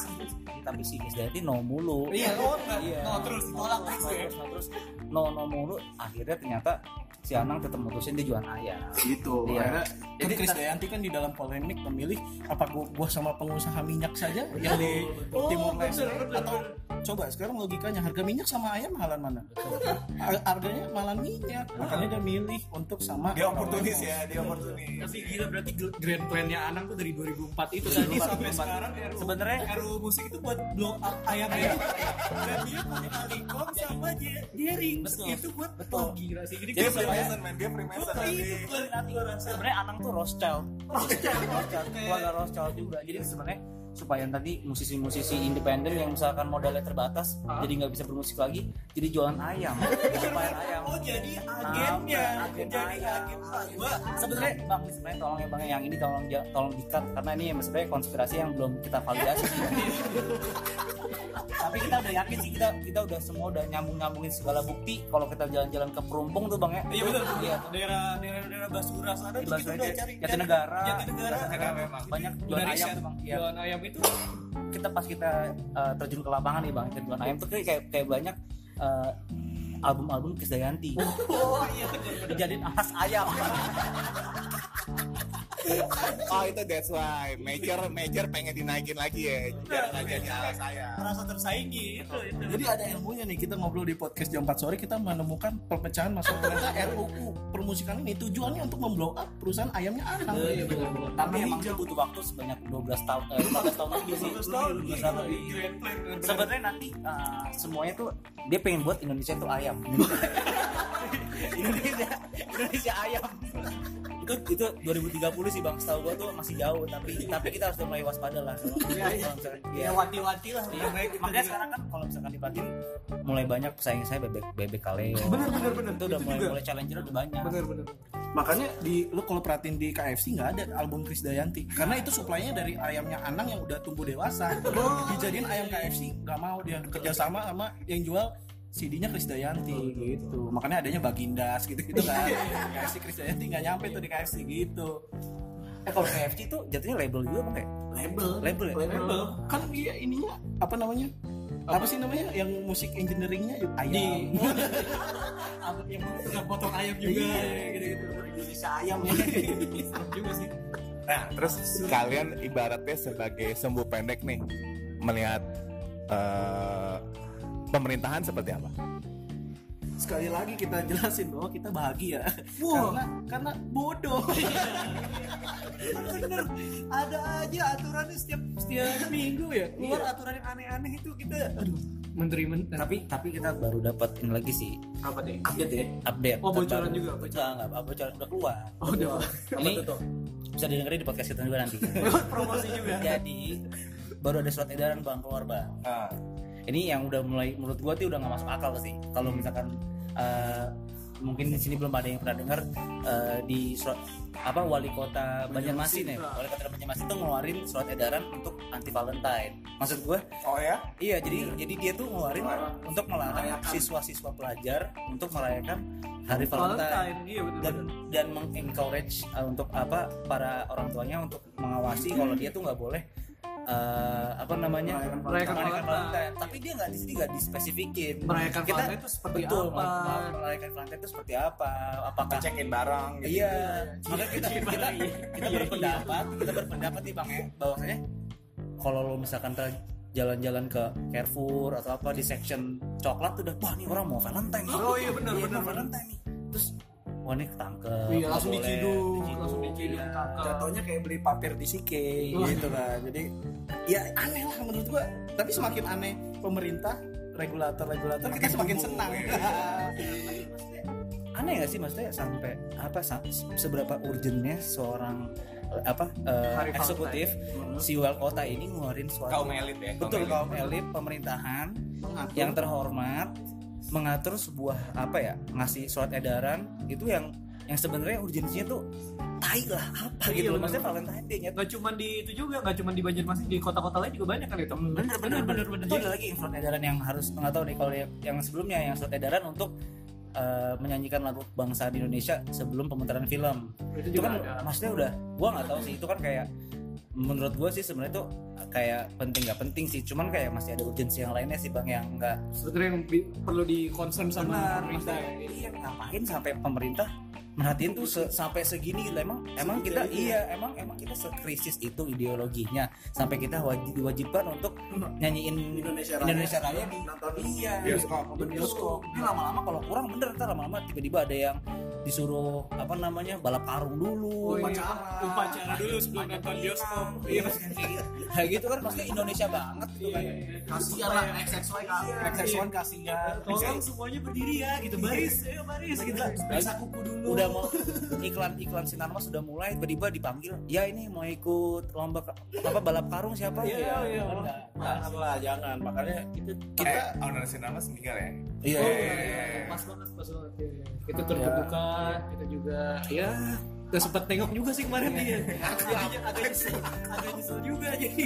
Tapi si Krisdayanti no mulu. Iya oh Iya. no terus. Ditolak no, terus ya. Terus, no, terus. No no mulu. Akhirnya ternyata si Anang tetap mutusin dia jualan ayam. Gitu. Iya. Jadi jadi Chris Dayanti kan di dalam polemik memilih apa gua, gua sama pengusaha minyak saja yang di Oh, Timur Leste. bener, bener. atau coba sekarang logikanya harga minyak sama ayam mahalan mana? Har- harganya mahalan minyak. Makanya dia milih untuk sama Dia oportunis ya, dia oportunis. Tapi gila berarti grand plan-nya Anang tuh dari 2004 itu jadi sampai sekarang RU, Sebenarnya- RU musik itu buat blow up ayam-ayam dan dia pakai Alikom sama Jering Betul. itu buat Betul. oh, gila sih jadi Dia Freemason man, dia Freemason sebenarnya Anang tuh Rothschild Rothschild Rothschild keluarga Rothschild juga. Jadi sebenarnya supaya tadi musisi-musisi independen yang misalkan modalnya terbatas jadi nggak bisa bermusik lagi jadi jualan ayam. Supaya ayam. Oh jadi agennya. Nah, agen jadi agen gua. Sebenarnya bang sebenarnya tolong ya bang yang ini tolong tolong dikat karena ini sebenarnya konspirasi yang belum kita validasi sih. Tapi kita udah yakin sih kita kita udah semua udah nyambung nyambungin segala bukti. Kalau kita jalan-jalan ke Perumpung tuh bang ya. Iya betul. iya. Daerah daerah daerah Basura sana kita udah cari. Jatinegara. Jatinegara. banyak Udah jualan ayam bang. iya. Jualan ayam itu kita pas kita uh, terjun ke lapangan nih bang jualan ayam tuh kayak kayak banyak uh, album-album Krisdayanti. Oh iya dijadiin alas ayam Oh itu that's why. Major major pengen dinaikin lagi ya. Biar nggak jadi alas saya. merasa tersaingi itu itu. Jadi ada ilmunya nih kita ngobrol di podcast jam 4 sore kita menemukan perpecahan masalah ternyata RUU permusikan ini tujuannya untuk memblow up perusahaan ayamnya Anang. iya benar benar. Tapi emang itu butuh waktu sebanyak 12 tahun eh, 15 tahun lebih sih. 12 tahun 12 tahun lebih Grand plan, grand plan. sebenarnya nanti uh, semuanya tuh dia pengen buat Indonesia tuh ayam. Indonesia Indonesia ayam itu itu 2030 sih bang setahu gua tuh masih jauh tapi tapi kita harus mulai waspada lah kalau Iya, iya. kalau misalnya- ya iya. wanti-wanti lah Iya, makanya sekarang kan kalau misalkan dipatin mulai banyak pesaing saya bebek bebek kaleo Bener bener bener. itu udah mulai juga. mulai challenger udah banyak benar benar Makanya di lu kalau perhatiin di KFC nggak ada album Krisdayanti karena itu suplainya dari ayamnya Anang yang udah tumbuh dewasa. Dijadiin ayam KFC nggak mau dia kerjasama sama yang jual CD-nya Krisdayanti gitu. Makanya adanya Bagindas gitu-gitu kan. KFC Krisdayanti nggak nyampe tuh di KFC gitu. eh kalau KFC itu jatuhnya label juga kayak Label. label ya Label. Kan dia ininya apa namanya? Apa sih namanya yang musik engineeringnya ayam. apa yang tukang potong ayam juga Iya. gitu-gitu Indonesia ayam Serem juga sih Nah terus kalian ibaratnya sebagai sembuh pendek nih melihat eh, pemerintahan seperti apa? sekali lagi kita jelasin bahwa kita bahagia. Karena karena bodoh. Bener. Ada aja aturannya setiap setiap minggu ya. Keluar aturan yang aneh-aneh itu kita aduh. Menteri menteri tapi tapi kita baru dapat ini lagi sih. Apa deh update ya? Update. Oh, bocoran juga, Enggak, enggak, bocoran. Udah keluar. Oh udah ini bisa didengerin di podcast kita juga nanti. Promosi juga. Jadi baru ada surat edaran bang keluar bang ini yang udah mulai menurut gua tuh udah nggak masuk akal sih. Kalau misalkan eh, mungkin di sini belum ada yang pernah dengar eh, di surat apa wali kota Banjarmasin ya. Wali kota Banjarmasin tuh ngeluarin surat edaran untuk anti Valentine. Maksud gue Oh ya? Iya, jadi jadi dia tuh ngeluarin untuk melarang siswa-siswa pelajar untuk merayakan Hari Valentine. Valentine. Iya betul dan dan mengencourage uh, untuk apa para orang tuanya untuk mengawasi kalau dia tuh nggak boleh uh, apa namanya Merayakan Valentine. Valentine. Tapi dia nggak di sini nggak dispesifikin. Merayakan Kita Valentine itu seperti betul, apa? mer- merayakan Valentine itu seperti apa? Apakah Cekin barang gitu. Iya, maka kita kita kita berpendapat, kita berpendapat nih bang ya, bahwasanya kalau lo misalkan jalan-jalan ke Carrefour atau apa di section coklat tuh udah wah nih orang mau Valentine. Oh iya, benar, Iya, benar, Valentine wah nih ketangkep. Iya, langsung boleh, diciduk, langsung diciduk, ketangkep. jatuhnya kayak beli papir di Sike Oh. gitu kan jadi ya aneh lah menurut gua. Tapi semakin aneh pemerintah regulator regulator kita semakin senang. Aneh gak sih maksudnya sampai apa seberapa urgentnya seorang eh, apa eh, Hari eksekutif si wali kota ini ngeluarin suatu Kaum elit ya. betul kaum elit pemerintahan yang terhormat mengatur sebuah apa ya ngasih surat edaran itu yang yang sebenarnya urgensinya tuh tai lah apa Iya, gitu loh. maksudnya Valentine Day nggak cuma di itu juga nggak cuma di Banjarmasin di kota-kota lain juga banyak kan itu. Bener bener bener bener. itu ada lagi surat edaran yang harus nggak tahu nih. Kalau yang, yang sebelumnya yang surat edaran untuk eh, menyanyikan lagu bangsa di Indonesia sebelum pemutaran film. Itu itu juga kan ada. maksudnya udah gua nggak tahu sih. Itu kan kayak menurut gua sih sebenarnya tuh kayak penting nggak penting sih cuman kayak masih ada urgensi yang lainnya sih bang yang nggak sebetulnya yang perlu di concern sama pemerintah ya. iya ngapain sampai pemerintah merhatiin tuh se- sampai segini gitu emang emang kita iya emang emang kita sekrisis itu ideologinya. Sampai kita wajib diwajibkan untuk nyanyiin Indonesia Raya. Indonesia Raya di Nonton iya bioskop, di bioskop. Ini lama-lama kalau kurang bener ntar lama-lama tiba-tiba ada yang disuruh apa namanya balap karung dulu. Oh, iya. Upacara. upacara dulu sebelum nonton bioskop. Iya kayak gitu kan pasti Indonesia banget gitu kan. Kasihan lah XX1 XX1 kasihan. Tolong semuanya berdiri ya gitu. Baris ayo baris gitu. Periksa kuku dulu udah mau iklan-iklan sinarma sudah mulai tiba-tiba dipanggil ya ini mau ikut lomba apa balap karung siapa Iya, ya iya. Enggak. jangan lah jangan makanya itu Kita eh, owner sinema meninggal ya. iya Oh, iya, iya. pas banget pas banget ya. kita terbuka kita juga ya Gak sempet tengok juga sih kemarin dia Jadinya agak nyesel Agak nyesel juga jadi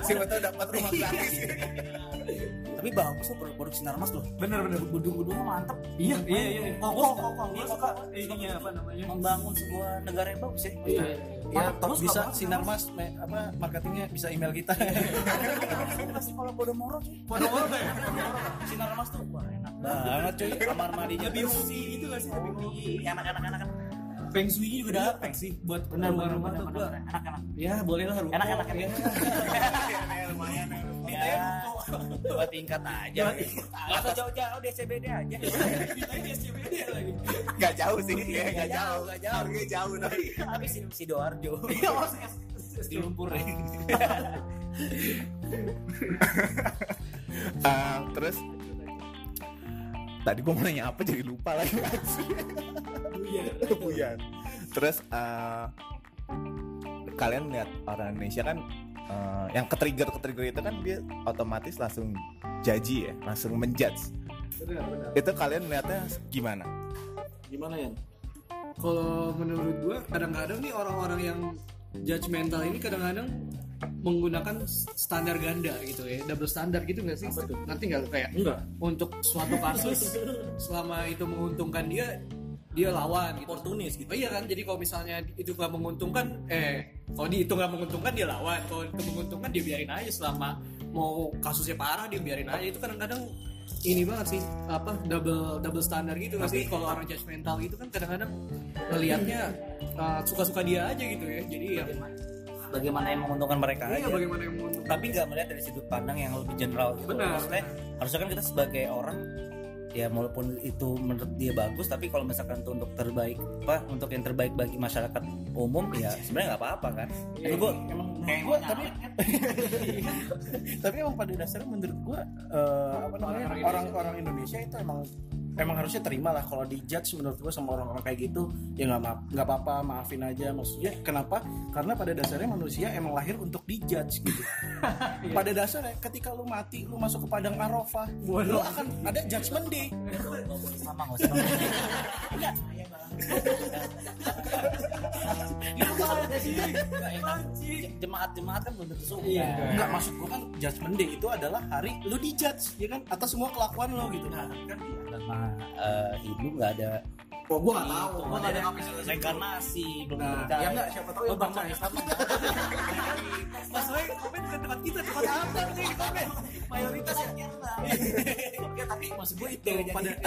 siapa tahu dapat rumah gratis Tapi bagus loh produk-produk sinar mas loh. Bener bener Gedung-gedungnya mantep. Iya iya iya Kokoh, Kokoh kokoh. Ini kokoh Ininya apa namanya Membangun sebuah negara yang bagus ya. Iya Ya, top terus bisa apa? sinar mas apa marketingnya bisa email kita. Masih kalau Podomoro cuy. Podomoro ya Sinar mas tuh wah enak banget cuy. Kamar mandinya Lebih bersih. hobi gitu gak sih Lebih hobi Enak-enak enak. Feng Shui juga dapet sih Buat Benar benar tuh gua Enak-enak. Ya boleh lah ruko. Enak-enak ya. lumayan. Ya, dua tingkat aja. Gak usah jauh-jauh di SCBD aja. Di SCBD lagi nggak jauh sih ya nggak jauh nggak jauh. harganya jauh tapi Tapi si Sidoarjo. Di lumpur Eh, terus tadi gue mau nanya apa jadi lupa lagi Iya Buyar. terus eh, kalian lihat orang Indonesia kan eh, yang ke trigger ke trigger itu kan dia otomatis langsung jaji ya langsung menjudge Benar benar itu kalian lihatnya gimana Gimana ya? Kalau menurut gua kadang-kadang nih orang-orang yang judgmental ini kadang-kadang menggunakan standar ganda gitu ya. Double standar gitu nggak sih? Nanti nggak kayak Enggak. untuk suatu kasus selama itu menguntungkan dia dia lawan gitu. Oportunis gitu. Oh iya kan, jadi kalau misalnya itu nggak menguntungkan, eh kalau di itu nggak menguntungkan dia lawan, kalau itu menguntungkan dia biarin aja. Selama mau kasusnya parah dia biarin aja. Itu kadang-kadang ini banget sih apa double double standar gitu. Sih kalau orang judgmental gitu kan kadang-kadang ngelihatnya uh, suka-suka dia aja gitu ya. Jadi ya Bagaimana yang menguntungkan mereka iya aja. bagaimana yang menguntungkan Tapi nggak melihat dari sudut pandang yang lebih general gitu. Benar. Maksudnya harusnya kan kita sebagai orang ya walaupun itu menurut dia bagus tapi kalau misalkan itu untuk terbaik apa untuk yang terbaik bagi masyarakat umum ya sebenarnya nggak apa-apa kan tapi gua emang Kayak gue tapi tapi emang pada dasarnya menurut gue eh, apa namanya Orang-orang Indonesia. itu emang emang harusnya terima lah kalau dijudge menurut gue sama orang-orang kayak gitu. Ya nggak maaf nggak apa-apa maafin aja. Maksudnya kenapa? Karena pada dasarnya manusia emang lahir untuk dijudge gitu. Pada dasarnya ketika lu mati lu masuk ke padang arafah lu akan ada day. Sama nggak usah jemaat jemaat kan belum tentu suka. Iya. Enggak maksud gua kan judgment day itu adalah hari lu dijudge ya kan? Atas semua kelakuan lo gitu. Kan di agama eh, Hindu nggak ada. Oh, gua nggak tahu. Gua nggak ada reinkarnasi belum Nah, percaya. ya nggak, siapa tahu yang baca percaya. Islam. Masalahnya komen bukan tempat kita tempat apa nih di komen? Mayoritas ya? Oke, tapi maksud gue itu pada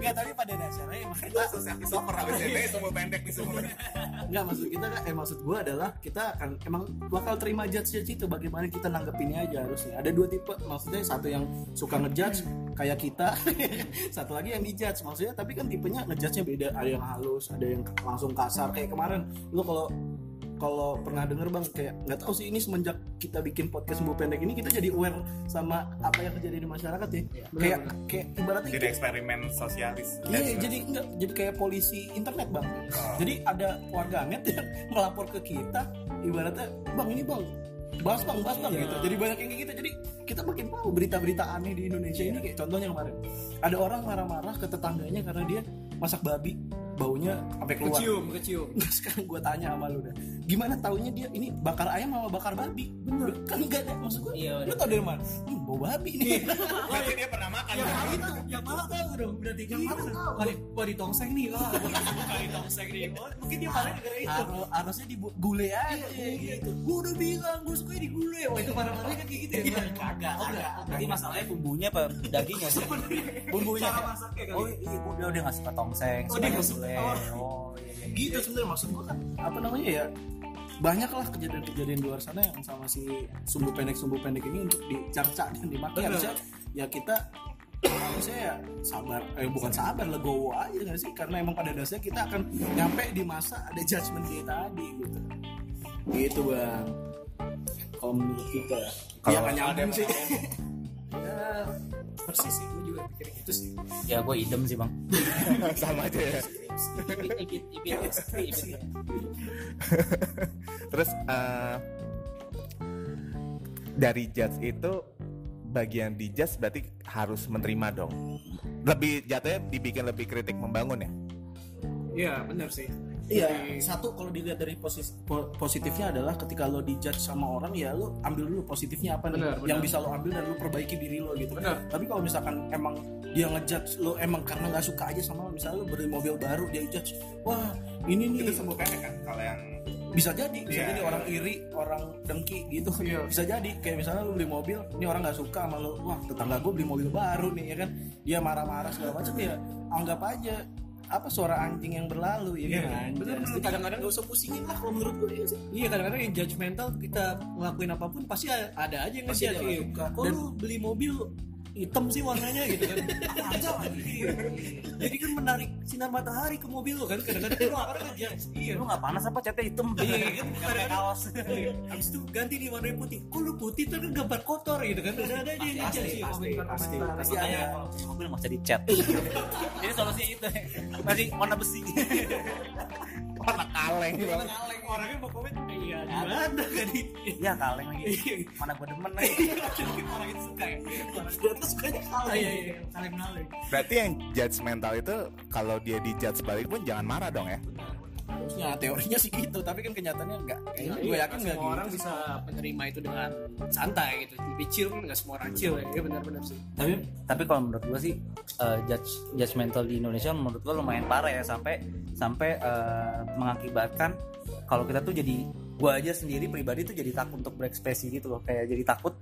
Enggak, tapi pada dasarnya emang kita Christopher habis ini semua pendek di semua Enggak maksud kita kan eh maksud gua adalah kita akan emang bakal terima judge judge itu bagaimana kita nanggepinnya aja harusnya. Ada dua tipe maksudnya satu yang suka ngejudge kayak kita, satu lagi yang dijudge maksudnya tapi kan tipenya ngejudge-nya beda. Ada yang halus, ada yang langsung kasar kayak kemarin. Lu kalau kalau pernah denger bang kayak nggak tahu sih ini semenjak kita bikin podcast sembuh pendek ini kita jadi aware sama apa yang terjadi di masyarakat ya. Kayak kayak ibaratnya jadi eksperimen sosialis Iya, jadi enggak jadi kayak polisi internet bang. Jadi ada warganet yang melapor ke kita, ibaratnya bang ini bang, bahas bang, bahas bang gitu. Jadi banyak yang kayak gitu. Jadi kita makin tahu berita-berita aneh di Indonesia ini kayak contohnya kemarin. Ada orang marah-marah ke tetangganya karena dia masak babi baunya sampai keluar. kecium kecium. Nggak, sekarang gue tanya sama lu dah gimana taunya dia ini bakar ayam sama bakar babi? Bener. Kan enggak ada maksud gue Iya, lu tau dari mana? Hmm, bau babi nih. Berarti dia pernah makan. Yang kan? malah itu yang malah tahu dong berarti yang malah tahu wah di, wah di tongseng nih wah. Bukan di tongseng nih. Oh, mungkin dia marah gara itu. Harus, harusnya di gule aja. Gitu. Gue udah bilang gue suka di gulai. Wah itu marah-marahnya kan kayak gitu ya? Kagak Oh, enggak. Berarti masalahnya bumbunya apa? Dagingnya sih? Bumbunya. Cara masaknya kali. oh iya udah udah nggak suka tongseng Oh, suka gulai. Oh. oh iya iya gitu sebenarnya maksud gua kan apa namanya ya banyak lah kejadian-kejadian di luar sana yang sama si sumbu pendek sumbu pendek ini untuk dicarca dan dimaki. Bener. harusnya ya kita harusnya ya sabar eh bukan sabar legowo aja nggak sih? Karena emang pada dasarnya kita akan nyampe di masa ada judgment day tadi gitu. Gitu bang. Kalau menurut kita. Kalau ya kan nyambung sih. ya persis sih gue juga pikir gitu sih. Ya gue idem sih bang. Sama aja ya. Ipit ipit ipit ipit terus eh, dari judge itu bagian di judge berarti harus menerima dong. Lebih jatuhnya dibikin lebih kritik membangun ya? Iya benar sih. Iya, satu kalau dilihat dari posis- po- positifnya adalah ketika lo dijudge sama orang ya lo ambil dulu positifnya apa nih Benar, yang bisa lo ambil dan lo perbaiki diri lo gitu. Benar. Tapi kalau misalkan emang dia ngejudge lo emang karena nggak suka aja sama lo, misalnya lo beli mobil baru dia judge, wah ini nih itu sebuah pendek kan kalau yang bisa jadi, bisa Iya, jadi iya. orang iri, orang dengki gitu. Iya. Bisa jadi kayak misalnya lo beli mobil, ini orang nggak suka sama lo, wah tetangga gue beli mobil baru nih ya kan, dia marah-marah segala macam ya anggap aja apa suara anjing yang berlalu ya kan. Bener bener kadang-kadang Gak usah pusingin lah kalau menurut gue ya sih. Iya kadang-kadang yang judgmental kita ngelakuin apa pun pasti ada aja yang Iya. suka. Kok lu beli mobil hitam sih warnanya gitu kan. Apa aja lagi jadi kan menarik sinar matahari ke mobil lo kan kadang-kadang lu orang ngejudge iya. Lu nggak panas apa catnya hitam? Iya kan kadang-kadang kaos. Habis itu ganti nih warnanya putih. Kok lu putih tuh kan gambar kotor gitu kan. Ada ada aja yang ngejudge ya pasti, pasti, pasti Makanya ada. kalau mobil nggak usah dicat. Jadi solusinya itu. Masih warna besi warna kaleng. Kaleng. Orangnya mau komen Iya gimana kan ya kaleng lagi. Mana gua demen lagi. Orang itu suka ya. Orang itu sukanya kaleng. Iya iya. Kaleng kaleng berarti yang judgmental itu kalau dia dijudge balik pun jangan marah dong ya Harusnya teorinya sih gitu, tapi kan kenyataannya enggak. Kayaknya gue yakin enggak semua gitu. orang bisa menerima itu dengan santai gitu lebih chill kan nggak semua orang chill ya Iya benar-benar sih tapi tapi kalau menurut gua sih eh, judge judgmental di Indonesia menurut gua lumayan parah ya sampai sampai eh, mengakibatkan kalau kita tuh jadi gua aja sendiri pribadi tuh jadi takut untuk berekspresi gitu loh. Kayak jadi takut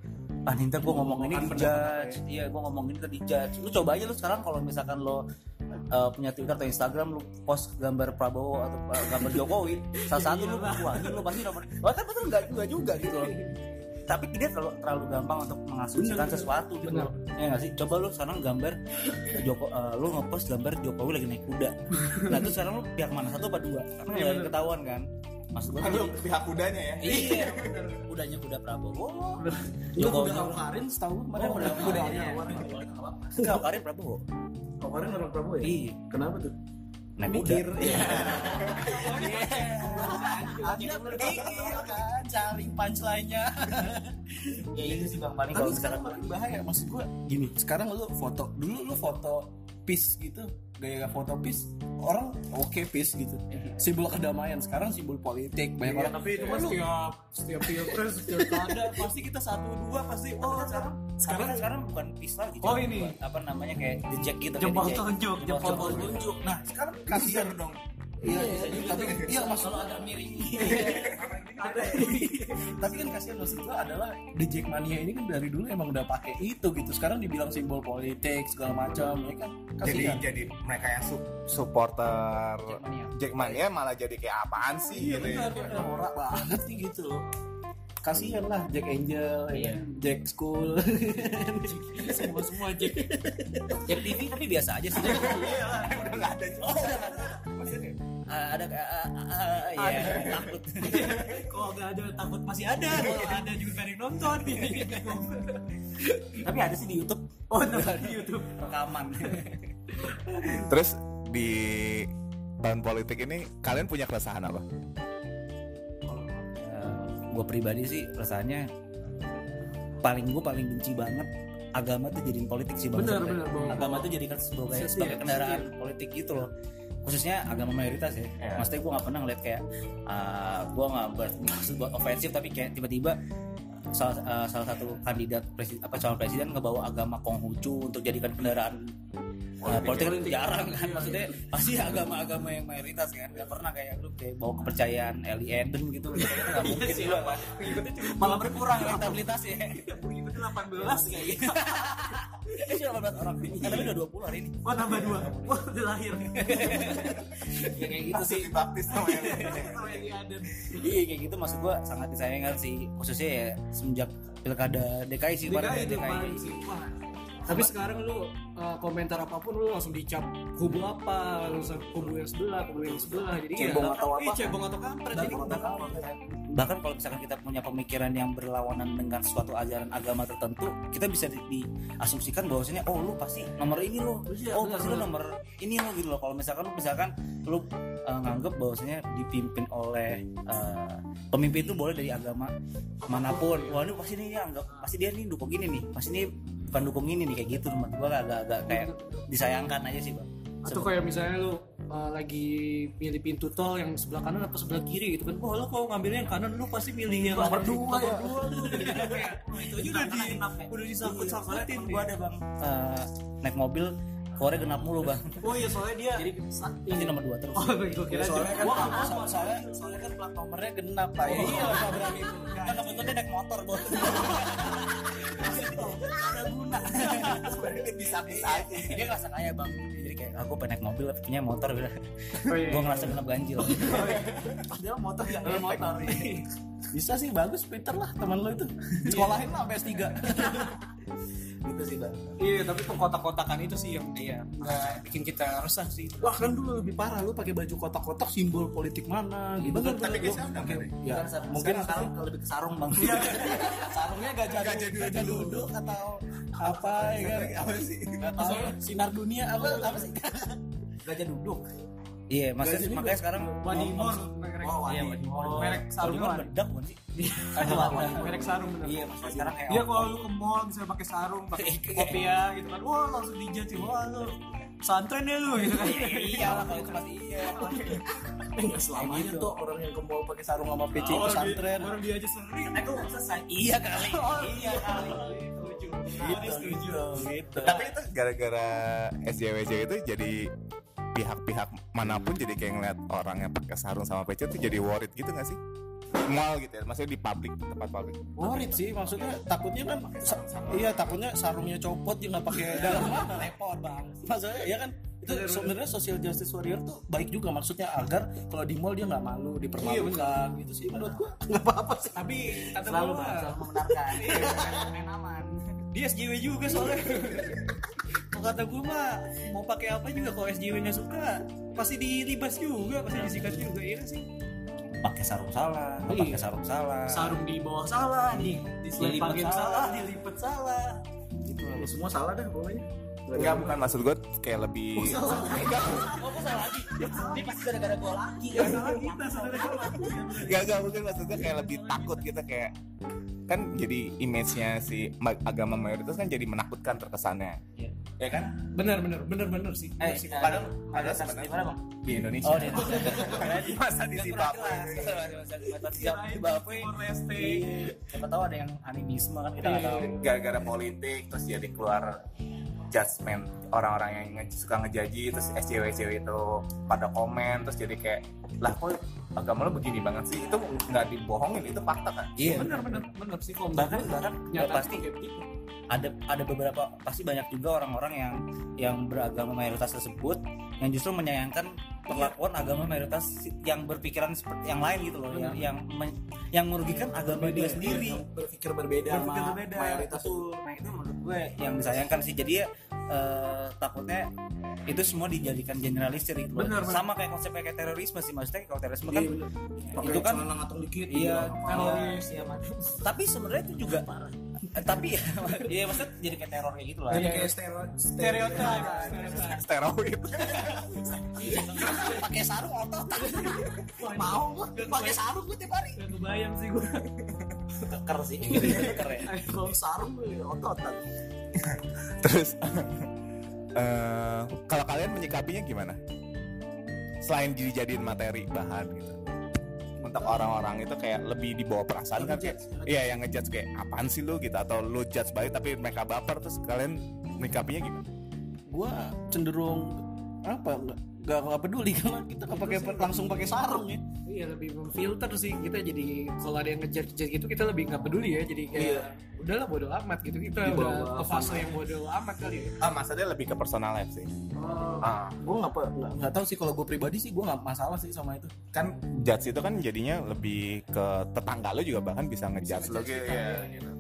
ah nih ntar gua ngomong ini di judge. iya gua ngomong ini tadi judge. Lu coba aja lu sekarang kalau misalkan lo eh, punya Twitter atau Instagram lu post gambar Prabowo atau eh, gambar Jokowi salah satu lu wah ini lu pasti nomor wah kan betul nggak juga juga gitu loh. Tapi dia terlalu terlalu gampang untuk mengasumsikan sesuatu gitu loh. Ya nggak sih? Coba lu sekarang gambar Joko eh, lu ngepost gambar Jokowi lagi naik kuda. Nah, itu sekarang lu pihak mana? Satu apa dua? Karena ada ketahuan kan. Maksud gua tuh Aduh, pihak kudanya ya Iya, kudanya kuda Prabowo. Lu Jokowi udah Karin setahu lu kemarin Oh, udah, udah iya. Enggak, Karin Prabowo. Karin orang Prabowo ya? Iya, Kenapa tuh? naik kuda. Mikir. Anda berpikir kan cari punchline-nya. Ya itu sih Bang paling Tapi kalau sekarang makin bahaya maksud gue gini sekarang lu foto dulu lu foto peace gitu gaya foto peace orang oke peace gitu. Simbol kedamaian sekarang simbol politik banyak orang. tapi itu kan setiap setiap pilpres setiap ada pasti kita satu dua pasti oh sekarang sekarang sekarang bukan peace lagi. Oh, ini. apa namanya kayak jejak gitu Jempol telunjuk, Jempol tunjuk nah sekarang kasihan dong. iya iya tapi iya. maksud Kalau agak miring. tapi kan kasihan maksud gue adalah the Jackmania ini kan dari dulu emang udah pakai itu gitu. Sekarang dibilang simbol politik segala macam ya kan? Jadi kasihan. jadi mereka yang su- supporter Jackmania. Jackmania malah jadi kayak apaan sih gitu ya? Iya, norak banget gitu loh kasihan lah Jack Angel ya Iya. kan? Jack School semua semua aja Jack TV tapi biasa aja sih. udah nggak ada Oh, ada. Ada iya takut. kalau nggak ada takut masih ada kalau ada juga ada yang nonton Tapi ada sih di YouTube. oh ada di YouTube Rekaman. terus di tahun politik ini kalian punya keresahan apa gue pribadi sih rasanya paling gue paling benci banget agama tuh jadiin politik sih bang Benar, Sebenarnya. benar, Bang. agama tuh jadikan sebagai sebagai kendaraan politik gitu loh khususnya agama mayoritas ya Iya. maksudnya gue nggak pernah ngeliat kayak uh, gue nggak bermaksud buat ofensif tapi kayak tiba-tiba salah, uh, salah satu kandidat presiden apa calon presiden ngebawa agama Konghucu untuk jadikan kendaraan uh, politik kan jarang kan maksudnya pasti agama-agama yang mayoritas kan nggak pernah kayak lu kayak bawa kepercayaan Eden gitu nggak mungkin juga kan malah berkurang elektabilitasnya pengikutnya 18 kayak gitu eh cuma 18 orang. Kan tapi udah 20 hari ini. Oh tambah dua. Wah udah lahir. Ya kayak gitu sih. baptis sama yang iya kayak gitu maksud gua sangat disayangkan sih. Khususnya ya semenjak pilkada DKI sih DKI ya, itu DKI. Tapi sekarang lu uh, komentar apa pun lu langsung dicap kubu apa langsung kubu yang sebelah kubu yang sebelah jadi Cebong ya, atau apa? Iya, cebong atau kampret jadi udah bahkan kalau misalkan kita punya pemikiran yang berlawanan dengan suatu ajaran agama tertentu kita bisa di, diasumsikan bahwasanya oh lu pasti nomor ini lo Iya, oh pasti lu nomor ini lo gitu loh. Kalau misalkan lu misalkan lu uh, nganggep bahwasanya dipimpin oleh uh, pemimpin itu boleh dari agama mana pun. Wah ini pasti ini anggap pasti dia nih dukung ini nih. Pasti ini bukan dukung ini nih kayak gitu menurut gua agak agak kayak disayangkan aja sih bang. Atau kayak misalnya lu uh, lagi milih pintu tol yang sebelah kanan apa sebelah kiri gitu kan oh lo kalau ngambilnya yang kanan lu pasti milih yang nomor dua ya dua. lu wah, itu aja udah di udah disangkut-sangkutin gue ada bang eh, naik mobil keluarnya genap mulu bang. Oh iya soalnya dia jadi nanti nomor dua terus. Oh gue kira soalnya kan Wah, so- soalnya soalnya kan plat nomornya genap pak. Iya iya. Nggak berani itu. Kan kebetulan dia naik motor bos. Ada guna sebenarnya bisa bisa aja. Dia ngerasa kaya bang. Jadi kayak aku pengen naik mobil tapi punya motor. Gitu Oh, iya. gue ngerasa genap ganjil. Padahal motor nggak ada motor. bisa sih bagus Peter lah teman lo itu. Sekolahin lah sampai S3 gitu sih bang iya tapi pengkotak-kotakan itu sih yang dia nggak bikin kita resah sih. Wah kan dulu lebih parah. Lu pakai baju kotak-kotak simbol politik mana? Gitu Bener, kan tapi pakai- kan, ya mungkin mungkin sekarang kalau lebih ke sarung bang. Sarungnya gajah gajah gajah duduk atau apa ya kan? Apa sih? Sinar dunia apa apa sih? Gajah duduk iya maksudnya Gajah makanya sekarang Wadimor merek Oh, iya Wadimor. Wadimor merek sarungnya Wadimor Wadi- bedak bukan sih. Merek sarung bener iya maksudnya sekarang kayak Iya kalau lu ke mall bisa pakai sarung, pakai kopiah gitu kan. Wah, langsung dijudge wah lu santren ya lu. Gitu kan. iya lah kalau itu masih iya nggak selamanya tuh. Orang yang ke mall pakai sarung sama PC pesantren. Orang dia aja sering. aku selesai? Iya kali iya kali. Gitu setuju. gitu. Tapi itu gara-gara SJWJ itu jadi pihak-pihak mana pun jadi kayak ngeliat orang yang pakai sarung sama peci itu jadi worried gitu gak sih? Mall gitu ya, maksudnya di publik tempat publik. worried sih maksudnya takutnya kan iya takutnya sarungnya copot dia nggak pakai dalam mana repot bang. Maksudnya ya kan? Itu sebenarnya social justice warrior tuh baik juga maksudnya agar kalau di mall dia nggak malu dipermalukan gitu sih menurut gua. Nggak apa-apa sih. Tapi selalu bang selalu membenarkan main aman dia SJW juga soalnya. Kalau kata gue mah mau pakai apa juga kalau SJW nya suka. Pasti dilibas juga, pasti disikat juga iya sih. pakai sarung salah Iya. pakai sarung salah. Sarung di bawah salah, di Dilipet salah, salah. dilipet salah. gitu. Ya, semua salah dah pokoknya. Enggak, bukan maksud gue kayak lebih oh kok salah lagi. Dia pasti gara-gara gue lagi. Salah kita saudara Gak, gak, mungkin maksud gue kayak lebih takut gitu kayak kan jadi image-nya si ma- agama mayoritas kan jadi menakutkan terkesannya. Iya. Ya kan? Bener bener bener bener sih. eh sih. padahal padahal ada sebenarnya- di mana bang Di Indonesia. oh di Masa di Zimbabwe. Zimbabwe siapa tahu ada yang animisme kan kita nggak tahu gara-gara politik terus jadi keluar judgement orang-orang yang nge- suka ngejaji terus SJW-SJW itu pada komen terus jadi kayak lah kok agama lo begini banget sih? Itu nggak dibohongin itu fakta kan iya. Bener bener bener sih kalau bahkan bahkan ya, pasti begitu. ada ada beberapa pasti banyak juga orang-orang yang yang beragama mayoritas tersebut yang justru menyayangkan perlakuan agama mayoritas yang berpikiran seperti yang lain gitu loh yang yang men- yang merugikan agama dia sendiri berpikir berbeda berpikir sama berbeda mayoritas itu nah itu menurut gue yang disayangkan sih jadi ya eh, takutnya itu semua dijadikan generalisir gitu loh. Benar, benar. sama kayak konsep kayak terorisme sih maksudnya kalau terorisme kan Iya, bener. Pakai itu kan dikit iya gitu. teroris ya tapi sebenarnya itu juga tapi iya maksudnya jadi kayak teror kayak gitu lah. Jadi kayak stereo- Stereotip. steroid. Pakai sarung otot. Mau gua? Pakai sarung gua tiap hari. Gak kebayang sih gue. keker sih. Keker ya? Kalau sarung gua ototan terus eh, kalau kalian menyikapinya gimana? Selain dijadiin materi bahan gitu untuk orang-orang itu kayak lebih dibawa perasaan kan kayak iya yang ngejudge kayak apaan sih lu? gitu atau lu judge balik tapi mereka baper terus kalian menyikapinya gimana? Gua cenderung apa nggak nggak nggak peduli karena kita nggak pakai langsung pakai sarung ya. Iya lebih memfilter sih kita jadi kalau ada yang ngejar ngejar gitu kita lebih nggak peduli ya. Jadi kayak Iya. udahlah bodo amat gitu. Kita Di udah ke fase yang bodo amat kali ya. ah maksudnya lebih ke personal life sih. Ah. Gue nggak pe- nggak nggak tahu sih kalau gue pribadi sih gue nggak masalah sih sama itu. Kan judge itu kan jadinya lebih ke tetangga lo juga bahkan bisa ngejudge lo gitu ya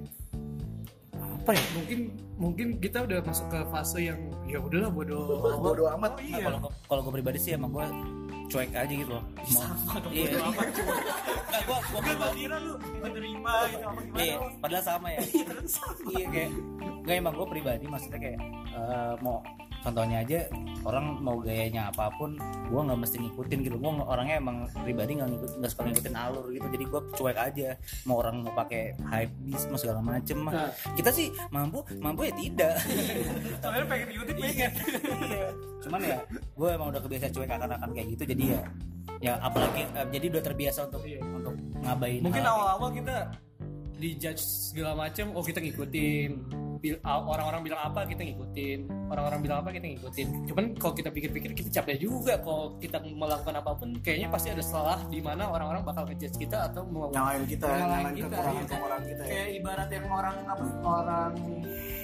apa ya? Mungkin mungkin kita udah masuk ke fase yang ya udahlah bodo bodo amat. Oh, Nah, iya. kalau kalau gue pribadi sih emang gue cuek aja gitu loh. Sama iya. nggak gue gue pribadi kira lu menerima gitu apa gimana? Iya padahal sama ya. Iya kayak nggak emang gue pribadi maksudnya kayak eh, mau contohnya aja orang mau gayanya apa pun gue nggak mesti ngikutin gitu gue orangnya emang pribadi nggak ngikut nggak suka ngikutin alur gitu jadi gue cuek aja mau orang mau pakai hype beast mau segala macem mah Nah. kita sih mampu mampu ya tidak Soalnya pengen ikutin pengen. Iya. cuman ya gue emang udah kebiasa cuek akan-akan kayak gitu jadi ya ya apalagi eh, jadi udah terbiasa untuk Iya. untuk ngabain Mungkin awal-awal kita dijudge segala macam, oh kita ngikutin. Bil- Orang-orang bilang apa kita ngikutin, orang-orang bilang apa kita ngikutin. Cuman kalau kita pikir-pikir kita capek juga. Kalau kita melakukan apa pun, kayaknya pasti ada salah di mana orang-orang bakal ngejudge kita atau mau nyalain kita Nyalain kita, kekurangan iya. kekurangan kita ya. Kayak ibarat yang orang apa orang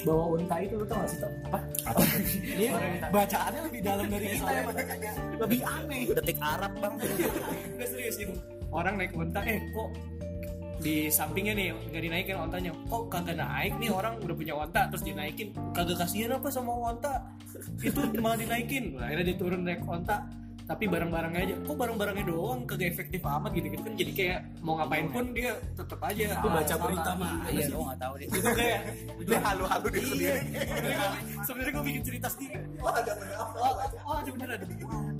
bawa unta itu lu tau gak sih tau apa? Ini bacaannya lebih dalam dari kita ya lebih aneh. Detik Arab bang. Udah serius ini orang naik unta eh kok di sampingnya nih nggak dinaikin ontanya. Kok kagak naik nih orang udah punya onta terus dinaikin. Kagak kasihan apa sama onta? Itu malah dinaikin. Akhirnya dia turun naik onta tapi barang-barangnya aja. Kok barang-barangnya doang? Kagak efektif amat gitu. Gitu kan jadi kayak mau ngapain pun dia tetap aja. Lu baca salah. berita. mah iya gue nggak tahu deh. Itu kayak Dia halu-halu di sendiri. sebenarnya gua- sebenarnya gue bikin cerita sendiri. Oh ada beneran oh, oh ada beneran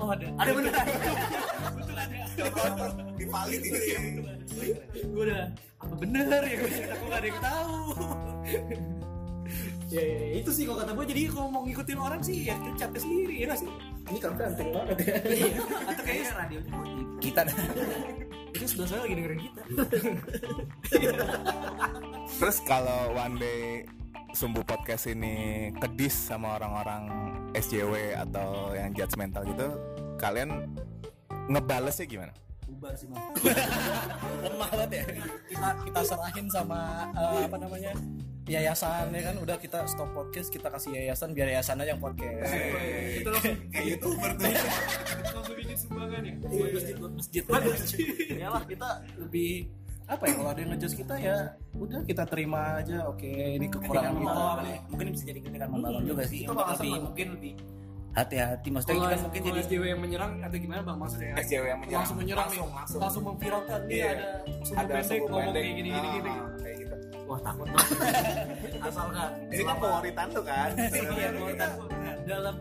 oh ada. Ada beneran betul ada. Divalid ini. Gue udah apa bener ya? Gue cerita gue gak ada yang tahu ya, ya, ya, itu sih kalau kata gue jadi kalau mau ngikutin orang sih ya kita capek sendiri ya gak sih? Ini kan penting banget. Ya atau kayaknya radionya kita dah. Itu sebelah saya lagi dengerin kita. Terus kalau one day Sumbu Podcast ini kedis sama orang-orang SJW atau yang judgmental gitu, kalian ngebalesnya gimana? bubar sih bang lemah banget ya. Kita kita serahin sama eh, apa namanya yayasan ya kan? Udah kita stop podcast kita kasih yayasan biar yayasan aja yang podcast. Itu langsung kayak youtuber tuh. Langsung bikin sumbangan ya. Buat masjid buat masjid. Ya lah kita lebih apa ya kalau ada yang ngejudge kita ya udah kita terima aja. Oke ini kekurangan kita. ya. mungkin bisa jadi kritikan membangun juga sih. Itu untuk lebih mungkin lebih hati-hati. Maksudnya kalau kita mungkin jadi SJW yang menyerang atau gimana bang? Maksudnya SJW yang menyerang. langsung menyerang nih. Langsung, langsung. langsung memviralkan nih Iya. ada sumbu Ada pendek ngomong kayak gini gini gini. Ah, gitu. Wah takut. Banget asal nggak Ini kan favoritan tuh kan. Iya, dalam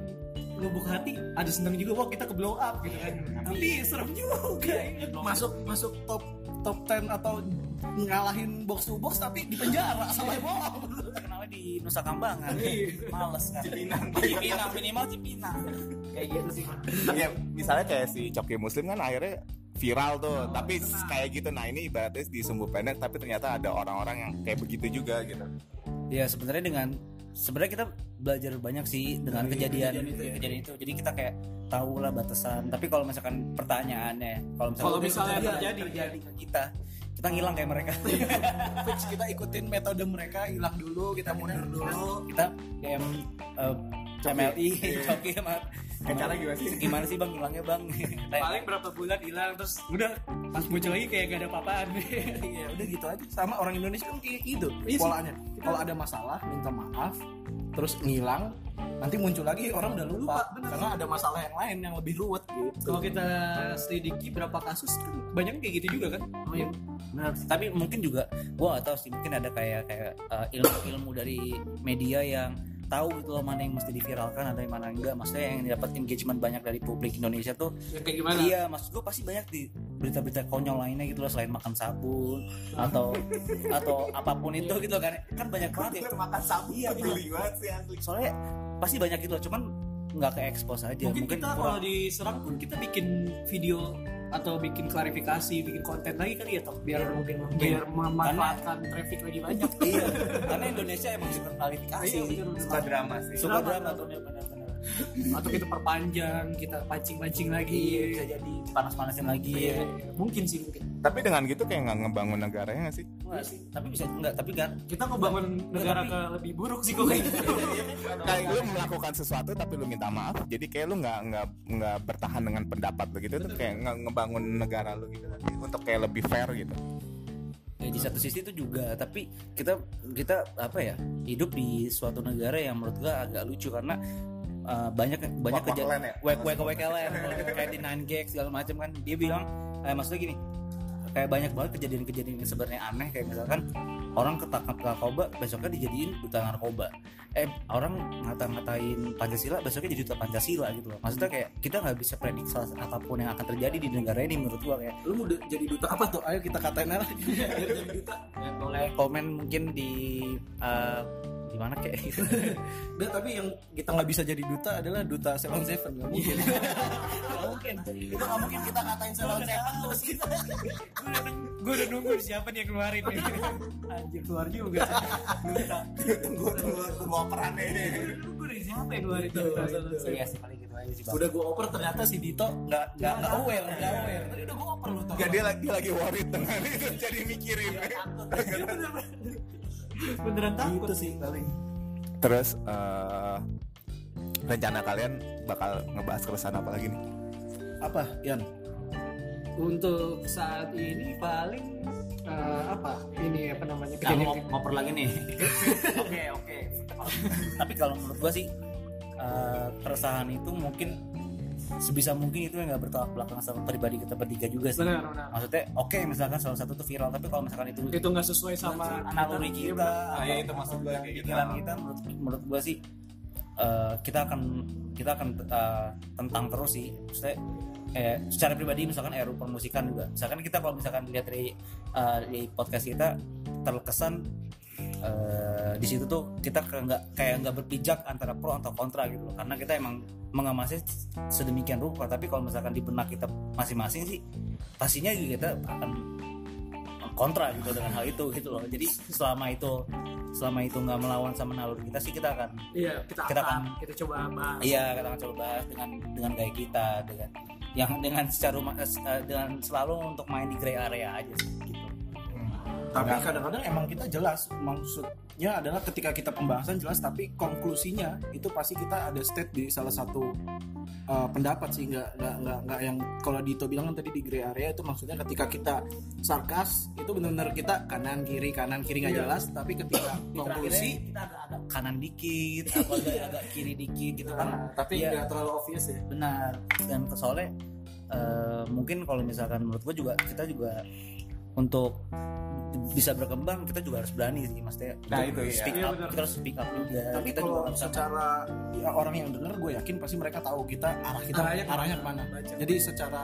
lubuk hati ada seneng juga wah kita ke blow up gitu kan. Tapi serem juga. Masuk masuk top top 10 atau ngalahin box to box tapi di penjara sama bohong terkenalnya di Nusa Kambangan. Iya. males kan. Cipinang. Cipinang minimal Cipinang. Kayak gitu sih. Ya, misalnya kayak si Coki Muslim kan akhirnya viral tuh, tapi kayak gitu. Nah ini ibaratnya di Sumbu Pendek, tapi ternyata ada orang-orang yang kayak begitu juga gitu. ya sebenarnya dengan sebenarnya kita belajar banyak sih dengan kejadian kejadian itu jadi kita kayak tahu lah batasan tapi kalau misalkan pertanyaannya kalau misalkan Kalau misalnya Iya, terjadi. terjadi ke kita kita ngilang kayak mereka fix kita ikutin metode mereka hilang dulu kita mundur dulu kita DM uh, MLI Coki sama Eh, cara gimana sih? gimana sih bang hilangnya bang paling berapa bulan hilang terus udah pas muncul lagi kayak gak ada apa-apaan Iya, udah gitu aja. Sama orang Indonesia kan kayak gitu Iya polanya. Kalau ada masalah, minta maaf, terus ngilang, nanti muncul lagi orang udah lupa, karena ada masalah yang lain yang lebih ruwet gitu. kalau kita selidiki berapa kasus kan banyak kayak gitu juga kan Oh iya, benar. Tapi mungkin juga gua gak tahu sih, mungkin ada kayak kayak uh, ilmu-ilmu dari media yang tahu gitu loh mana yang mesti diviralkan ada yang mana enggak. Maksudnya yang dapat engagement banyak dari publik Indonesia tuh yang kayak gimana Iya, maksud gue pasti banyak di berita-berita konyol lainnya gitu loh selain makan sabun atau atau apa pun itu gitu kan. Kan banyak banget ya. makan sabu Iya, geli banget sih asli. Soalnya pasti banyak gitu loh, cuman nggak ke expose aja. mungkin, kita kurang- kalau diserang pun kita bikin video atau bikin klarifikasi bikin konten lagi kali ya toh biar mungkin biar memanfaatkan traffic lagi banyak iya, karena Indonesia emang suka klarifikasi. Iya. Suka drama sih. Suka drama tuh benar-benar. Atau kita perpanjang kita pancing-pancing lagi Iya, bisa jadi panas-panasin lagi. Iya, mungkin sih mungkin. Tapi dengan gitu kayak nggak ngebangun negaranya nggak sih? Enggak sih, tapi bisa enggak, tapi kan kita ngebangun negara ke lebih buruk sih kok. Kayak gitu Kayak lu melakukan sesuatu tapi lu minta maaf, jadi kayak lu nggak nggak nggak bertahan dengan pendapat lu gitu, tuh kayak nge- ngebangun negara lu gitu untuk kayak lebih fair gitu. ya di satu sisi itu juga tapi kita kita apa ya hidup di suatu negara yang menurut gua agak lucu karena uh, banyak banyak ya? wek wek wek lain kayak di nine gag segala macam kan. Dia bilang eh, maksudnya gini kayak banyak banget kejadian-kejadian yang sebenarnya aneh. Kayak misalkan orang ketangkap narkoba besoknya dijadiin duta narkoba. Eh orang ngata-ngatain Pancasila besoknya jadi duta Pancasila gitu loh. Maksudnya kayak kita nggak bisa prediksi apa pun yang akan terjadi di negara ini menurut gua kayak. Lu mau jadi duta apa tuh? Ayo kita katain aja. Jadi duta. Ya, boleh komen mungkin di eh, di mana kayak gitu. Udah, tapi yang kita nggak bisa jadi duta adalah duta Seven Seven. Nggak mungkin. Nggak mungkin. Itu nggak mungkin kita katain Seven Seven terus kita. Gue udah nunggu siapa nih yang keluarin nih. Anjir keluar juga. Tunggu tunggu tunggu operannya ini gue dari siapa yang keluarin betul. iya sih paling gitu aja sih udah gue oper ternyata si Dito nggak nggak nggak aware nggak aware. Tadi udah gue oper lu tuh Gak dia lagi lagi worried dengan itu jadi mikirin beneran takut itu sih. paling. Terus eh, rencana kalian bakal ngebahas keresahan apa lagi nih? Apa Yan untuk saat ini paling eh, apa? Ini apa namanya? Kejadian mau ngoper lagi nih. Oke oke. Tapi kalau menurut gua sih eh, keresahan itu mungkin sebisa mungkin itu yang nggak bertolak belakang sama pribadi kita bertiga juga sih. Benar benar. Maksudnya oke misalkan salah satu tuh viral tapi kalau misalkan itu itu nggak sesuai sama naluri kita Ah, iya, itu maksud gua kayak gitu. pikiran kita menurut menurut gua sih eh, kita akan kita akan eh, tentang terus sih. Maksudnya eh, secara pribadi misalkan eru permusikan juga. Misalkan kita kalau misalkan lihat dari eh, di podcast kita terkesan eh, di situ tuh kita nggak kayak nggak berpijak antara pro atau kontra gitu loh. Karena kita emang mengemasnya sedemikian rupa. Tapi kalau misalkan di benak kita masing-masing sih pastinya kita akan kontra gitu dengan hal itu gitu loh. Jadi selama itu selama itu nggak melawan sama naluri kita sih kita akan iya kita Kita akan akan- kita coba bahas. Iya kita akan coba bahas dengan dengan gaya kita dengan yang dengan secara eh, dengan selalu untuk main di gray area aja sih tapi kadang-kadang emang kita jelas maksudnya adalah ketika kita pembahasan jelas tapi konklusinya itu pasti kita ada state di salah satu uh, pendapat sih. Nggak nggak nggak nggak yang kalau Dito bilang kan tadi di gray area itu maksudnya ketika kita sarkas itu benar-benar kita kanan kiri kanan kiri nggak jelas tapi ketika konklusi kita agak-agak kanan dikit atau agak, agak kiri dikit gitu kan. Nah, tapi Iya. nggak terlalu obvious ya. Benar. Dan soalnya eh, mungkin kalau misalkan menurut gue juga kita juga untuk bisa berkembang kita juga harus berani sih maksudnya Nah, untuk itu, iya. speak Iya, up benar. kita harus speak up juga tapi kita kalau juga harus secara ya, orang yang denger gue yakin pasti mereka tahu kita arah kita Arahnya arahnya, ke mana. ke mana jadi secara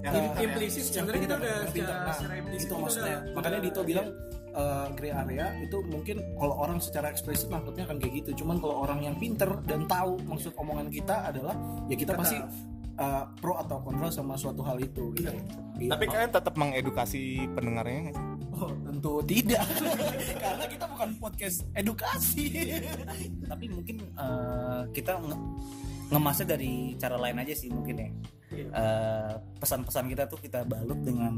ya. implisit sebenarnya kita udah pintar. secara- Nah, secara implisit itu maksudnya udah- makanya Dito bilang uh, gray area itu mungkin kalau orang secara eksplisit nangkepnya akan kayak gitu cuman kalau orang yang pinter dan tahu maksud omongan kita adalah ya kita, Kita pasti uh, pro atau kontra sama suatu hal itu gitu. Gitu. tapi kalian tetap mengedukasi pendengarnya sih? Oh, tentu tidak. Karena kita bukan podcast edukasi. Tapi mungkin eh, kita nge- ngemasnya dari cara lain aja sih mungkin ya. Eh, pesan-pesan kita tuh kita balut dengan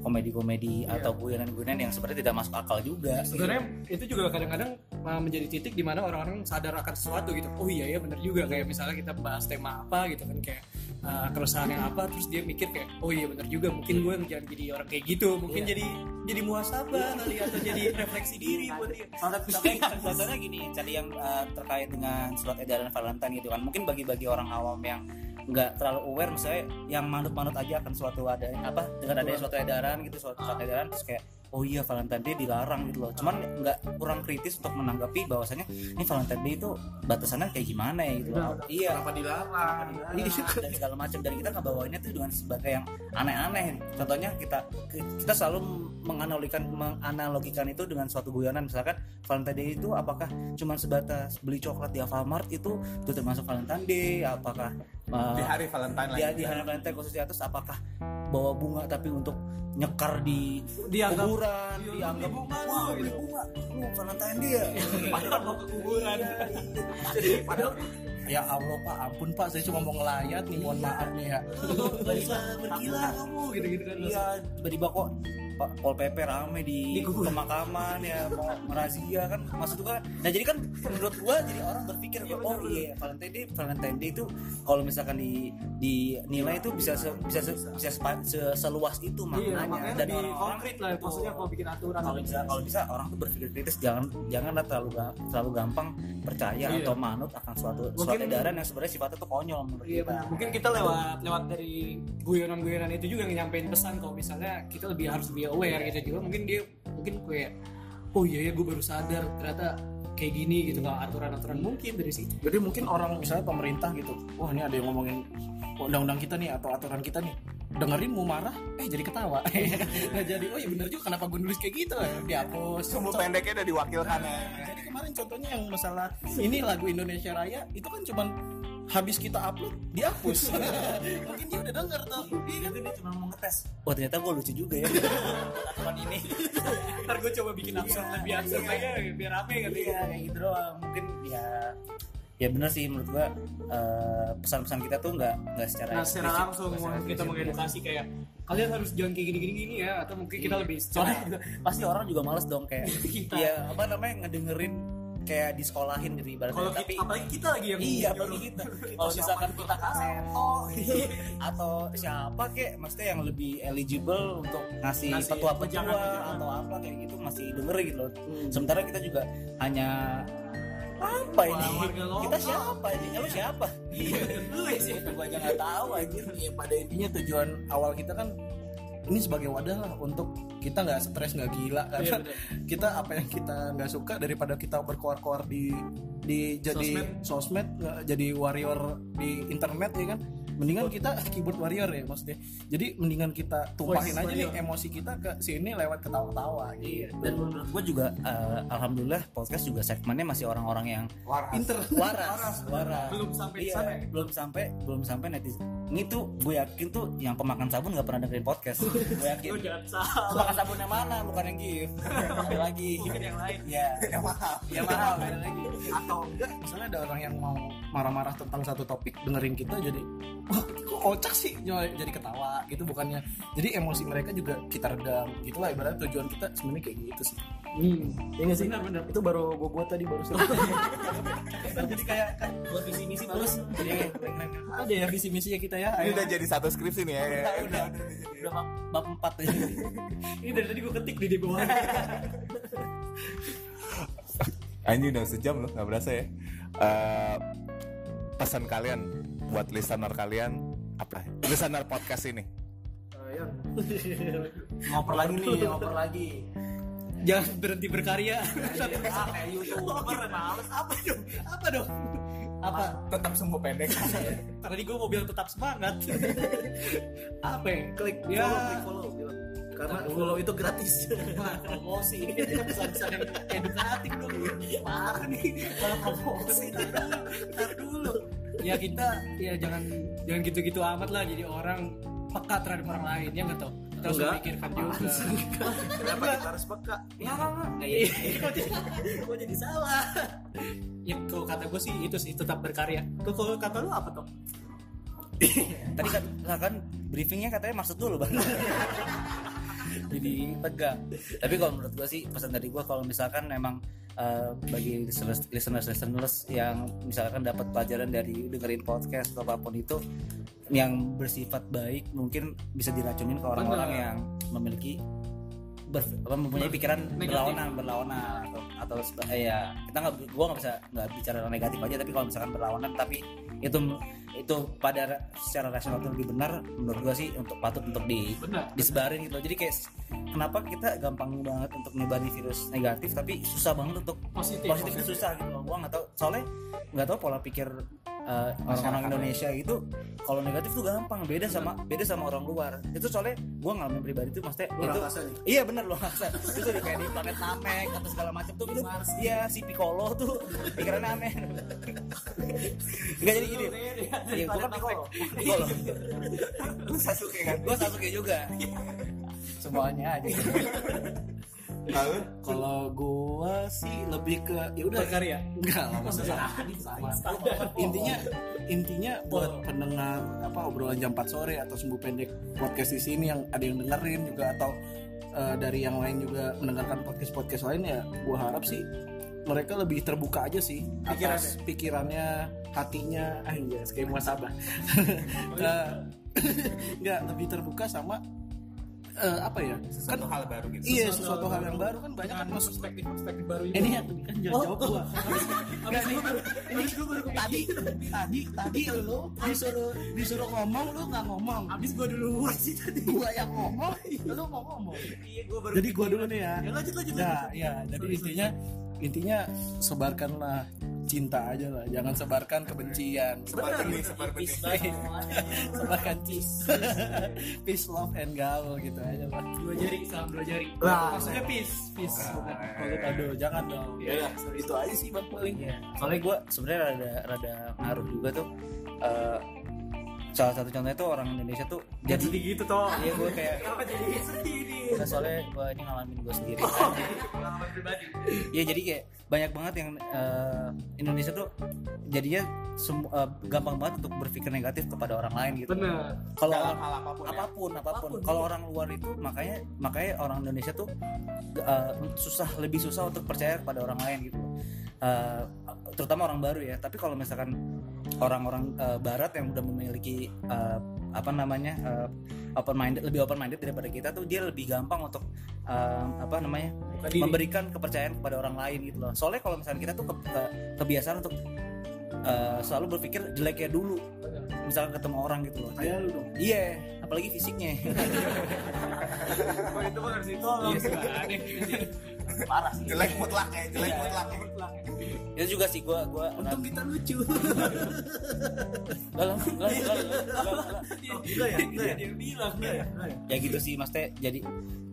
komedi-komedi atau guyonan-guyonan yang sebenarnya tidak masuk akal juga. Sebenarnya itu juga kadang-kadang uh, menjadi titik di mana orang-orang sadar akan sesuatu gitu. Oh iya ya benar juga. Kayak misalnya kita bahas tema apa gitu kan kayak uh, keresahan yang apa terus dia mikir kayak oh iya benar juga mungkin gue jangan jadi orang kayak gitu mungkin jadi jadi muhasabah kali atau jadi refleksi diri buat dia. Contoh- contohnya, gini tadi yang eh, terkait dengan surat edaran Valentine gitu kan. Mungkin bagi-bagi orang awam yang nggak terlalu aware misalnya yang manut-manut aja akan suatu ada apa dengan adanya suatu edaran gitu suatu surat edaran terus kayak oh iya Valentine Day dilarang gitu loh. Cuman nggak kurang kritis untuk menanggapi bahwasanya ini Valentine Day itu batasannya kayak gimana ya? gitu loh. Iya. kenapa dilarang? Dan segala macam. Dan kita ngebawainnya tuh dengan sebagai yang aneh-aneh. Contohnya kita kita selalu menganalogikan menganalogikan itu dengan suatu guyonan. Misalkan Valentine Day itu apakah cuma sebatas beli coklat di Alfamart itu itu termasuk Valentine Day? Apakah uh, di hari Valentine di, di hari Valentine khususnya terus apakah bawa bunga tapi untuk nyekar di Dianggap- kuburan dianggap bunga. wah gitu. bunga. Lu Valentine Day ya padahal mau ke kuburan. Padahal ya Allah pak ampun pak saya cuma mau ngelayat nih mohon maaf nih ya. Bisa bergila kamu gitu-gitu kan. Iya tiba-tiba kok Pol PP rame di, Di pemakaman ya mau merazia kan. Maksud gua nah jadi kan menurut gua jadi orang berpikir oh iya Valentine Day Valentine Day itu kalau misalkan di dinilai itu bisa se, bisa se, bisa sepa- se- seluas itu iya maknanya. makanya dan lebih orang-orang konkret lah maksudnya kalau bikin aturan kalau bisa kalau bisa orang tuh berpikir kritis jangan janganlah terlalu terlalu gampang percaya Iya. atau manut akan suatu suatu Mungkin- edaran yang sebenarnya sifatnya tuh konyol menurut Iya kita. benar. Mungkin kita lewat lewat dari guyonan-guyonan itu juga nyampein pesan kalau misalnya kita lebih harus lebih aware gitu juga. Mungkin dia mungkin kayak oh iya ya gue baru sadar ternyata kayak gini gitu nggak aturan-aturan mungkin dari situ Jadi mungkin orang misalnya pemerintah gitu, wah ini ada yang ngomongin undang-undang kita nih atau aturan kita nih, dengerin mau marah, eh jadi ketawa. Nggak jadi, oh iya bener juga kenapa gue nulis kayak gitu ya, dihapus. Sumbu pendeknya udah diwakilkan ya. Jadi kemarin contohnya yang masalah ini lagu Indonesia Raya itu kan cuman habis kita upload dihapus. mungkin dia udah denger tuh. Iya kan? dia cuma mau ngetes wah ternyata gue lucu juga ya aturan ini ntar gue coba bikin absurd lebih absurd aja biar rame kan iya kayak gitu doang mungkin ya ya benar sih menurut gua eh, pesan-pesan kita tuh nggak nggak secara nah secara langsung kita mengedukasi kayak kalian harus jangan kayak gini gini ya atau mungkin kita lebih soalnya pasti orang juga males dong kayak Kita. ya apa namanya ngedengerin kayak di sekolahin gitu ibaratnya. Kalau tapi kita apalagi kita lagi yang iya apalagi kita. Kalau misalkan kita kaseto atau siapa kek maksudnya yang lebih eligible untuk ngasih petua-petua pejangan-pejangan. atau apa kayak gitu masih dengerin gitu loh. Sementara kita juga hanya apa ini? Kita siapa ini? Ya, lu siapa? Iya lu ya sih. Gua aja nggak tahu anjir. Ya, pada intinya tujuan awal kita kan ini sebagai wadah lah untuk kita nggak stres nggak gila Iya, karena bener. kita apa yang kita nggak suka daripada kita berkoar-koar di di jadi sosmed, nggak jadi warrior di internet ya kan? Mendingan kita keyboard warrior ya maksudnya. Jadi mendingan kita tumpahin Voice aja nih warrior. emosi kita ke sini lewat ketawa-tawa gitu. Dan menurut gua juga eh, alhamdulillah podcast juga segmennya masih orang-orang yang pinter waras. Waras. Belum sampai di Iya, sana ya belum sampai belum sampai netizen. Ini tuh gue yakin tuh yang pemakan sabun nggak pernah dengerin podcast. Gue yakin. Lu jangan salah. Pemakan sabun yang mana? Bukan yang gift. Lagi. Bukan yang lain. ya yang mahal. Yang mahal lagi. Atau enggak misalnya ada orang yang mau marah-marah tentang satu topik dengerin kita jadi wah kok kocak sih? Jadi ketawa gitu bukannya jadi emosi mereka juga kita redam gitulah ibaratnya tujuan kita sebenarnya kayak gitu sih. Hmm. ya nggak sih? Benar benar. Itu baru gue buat tadi baru jadi kayak kan buat visi misi bagus Iya, ada ya visi misinya kita ya Ini udah jadi satu skripsi nih ya. udah udah udah. Bab, empat ini dari tadi gue ketik di di bawah Anjing udah sejam loh, nggak berasa ya. Eh, pesan kalian buat listener kalian apa? Listener podcast ini. ngoper lagi nih ngoper lagi. Jangan berhenti berkarya. Ah, kayak youtuber males. Apa dong? Apa dong? Apa? Tetap sumbu pendek. tadi gue mau bilang tetap semangat. Apa ya? Klik ya. follow follow karena follow itu gratis. Promosi ini kan pesan-pesan yang edukatif dong. Parah nih. Kalau promosi ntar dulu ya kita ya jangan jangan gitu-gitu amat lah. Jadi orang peka terhadap orang lain ya nggak tau kita harus Enggak. memikirkan juga. Kenapa kita harus peka. Iya, kok jadi, salah? Ya kalau kata gue sih itu sih tetap berkarya. Kalau kata lu apa tuh tadi kan kan briefingnya katanya maksud dulu bang jadi tegang tapi kalau menurut gue sih pesan dari gue kalau misalkan memang eh, bagi listeners listeners listeners yang misalkan dapat pelajaran dari dengerin podcast atau apa pun itu yang bersifat baik mungkin bisa diracunin ke orang-orang yang memiliki ber, apa, mempunyai pikiran Negatif. berlawanan berlawanan atau atau eh, ya kita nggak gua nggak bisa nggak bicara negatif aja tapi kalau misalkan berlawanan tapi itu itu pada ra- secara rasional itu lebih benar menurut gua sih untuk patut untuk di benar disebarin gitu. Jadi kayak kenapa kita gampang banget untuk nyebarin virus negatif tapi susah banget untuk positif positif itu susah gitu loh. Gua nggak tahu soalnya nggak tahu pola pikir eh, orang-orang Indonesia itu kalau negatif tuh gampang. Beda sama beda sama orang luar. Itu soalnya gua ngalamin pribadi tuh maksudnya Luar itu angkasa nih. iya bener loh angkasa itu di kayak di planet Namek atau segala macam tuh itu iya si Piccolo tuh pikirannya aneh. Nggak jadi gini. Iya gua kan Piccolo. Piccolo. Sasuke kan. gua Sasuke juga. Semuanya aja Lalu kalau gua sih lebih ke ya udah berkarya? Enggak lah maksudnya intinya intinya buat pendengar apa obrolan jam 4 sore atau sumbu pendek podcast di sini yang ada yang dengerin juga atau eh, dari yang lain juga mendengarkan podcast podcast lain ya gua harap sih mereka lebih terbuka aja sih atas pikirannya hatinya. Ah iya kayak muasabah. Eh, nggak lebih terbuka sama eh, apa ya? Kan hal baru gitu. iya sesuatu hal yang baru. kan banyak kan masuk. perspektif perspektif baru ini. Ini kan jawab jawab gua. Abis gue baru abis gue baru tadi tadi tadi lu disuruh disuruh ngomong lu nggak ngomong. Abis gue dulu. Sih tadi. Gua yang ngomong. Lu mau ngomong? Iya gue baru jadi gua dulu nih ya. Ya lanjut lanjut ya ya jadi intinya intinya sebarkanlah cinta aja lah. Jangan sebarkan kebencian. Benar nih seperti ini sebarkan peace. Peace love and gaul gitu aja lah. Dua jari salam dua jari. Lah. maksudnya peace peace. Aduh, aduh jangan dong. Iya, itu aja sih bang. Paling Iya. Soalnya gue sebenarnya rada rada ngaruh juga tuh. eh, salah satu contohnya tuh orang Indonesia tuh jadi jadi gitu toh iya gue kayak kenapa jadi sedih ini Nah, soalnya gue ini ngalamin gue sendiri pengalaman pribadi Iya jadi kayak banyak banget yang eh, Indonesia tuh jadinya semu- eh, gampang banget untuk berpikir negatif kepada orang lain gitu. bener Kalau hal apa pun ya. apa pun apa pun. Apa pun, Kalau orang luar itu makanya makanya orang Indonesia tuh eh, susah lebih susah untuk percaya kepada orang lain gitu. Eh, terutama orang baru ya. Tapi kalau misalkan orang-orang eh, Barat yang udah memiliki eh, apa namanya open minded lebih open minded daripada kita tuh dia lebih gampang untuk eh, apa namanya Bukan diri. memberikan kepercayaan kepada orang lain gitu loh. Soalnya kalau misalkan kita tuh ke- ke- kebiasaan untuk eh, selalu berpikir jeleknya dulu. Misalkan ketemu orang gitu loh. kayak lu dong Iya, apalagi fisiknya. itu harus Iya Parah sih. jelek mutlak ya jelek Iya. mutlak Itu juga sih gua gua untung kita lucu. Lah, lah, lah, lah, ya dia bilang ya ya gitu sih maksudnya jadi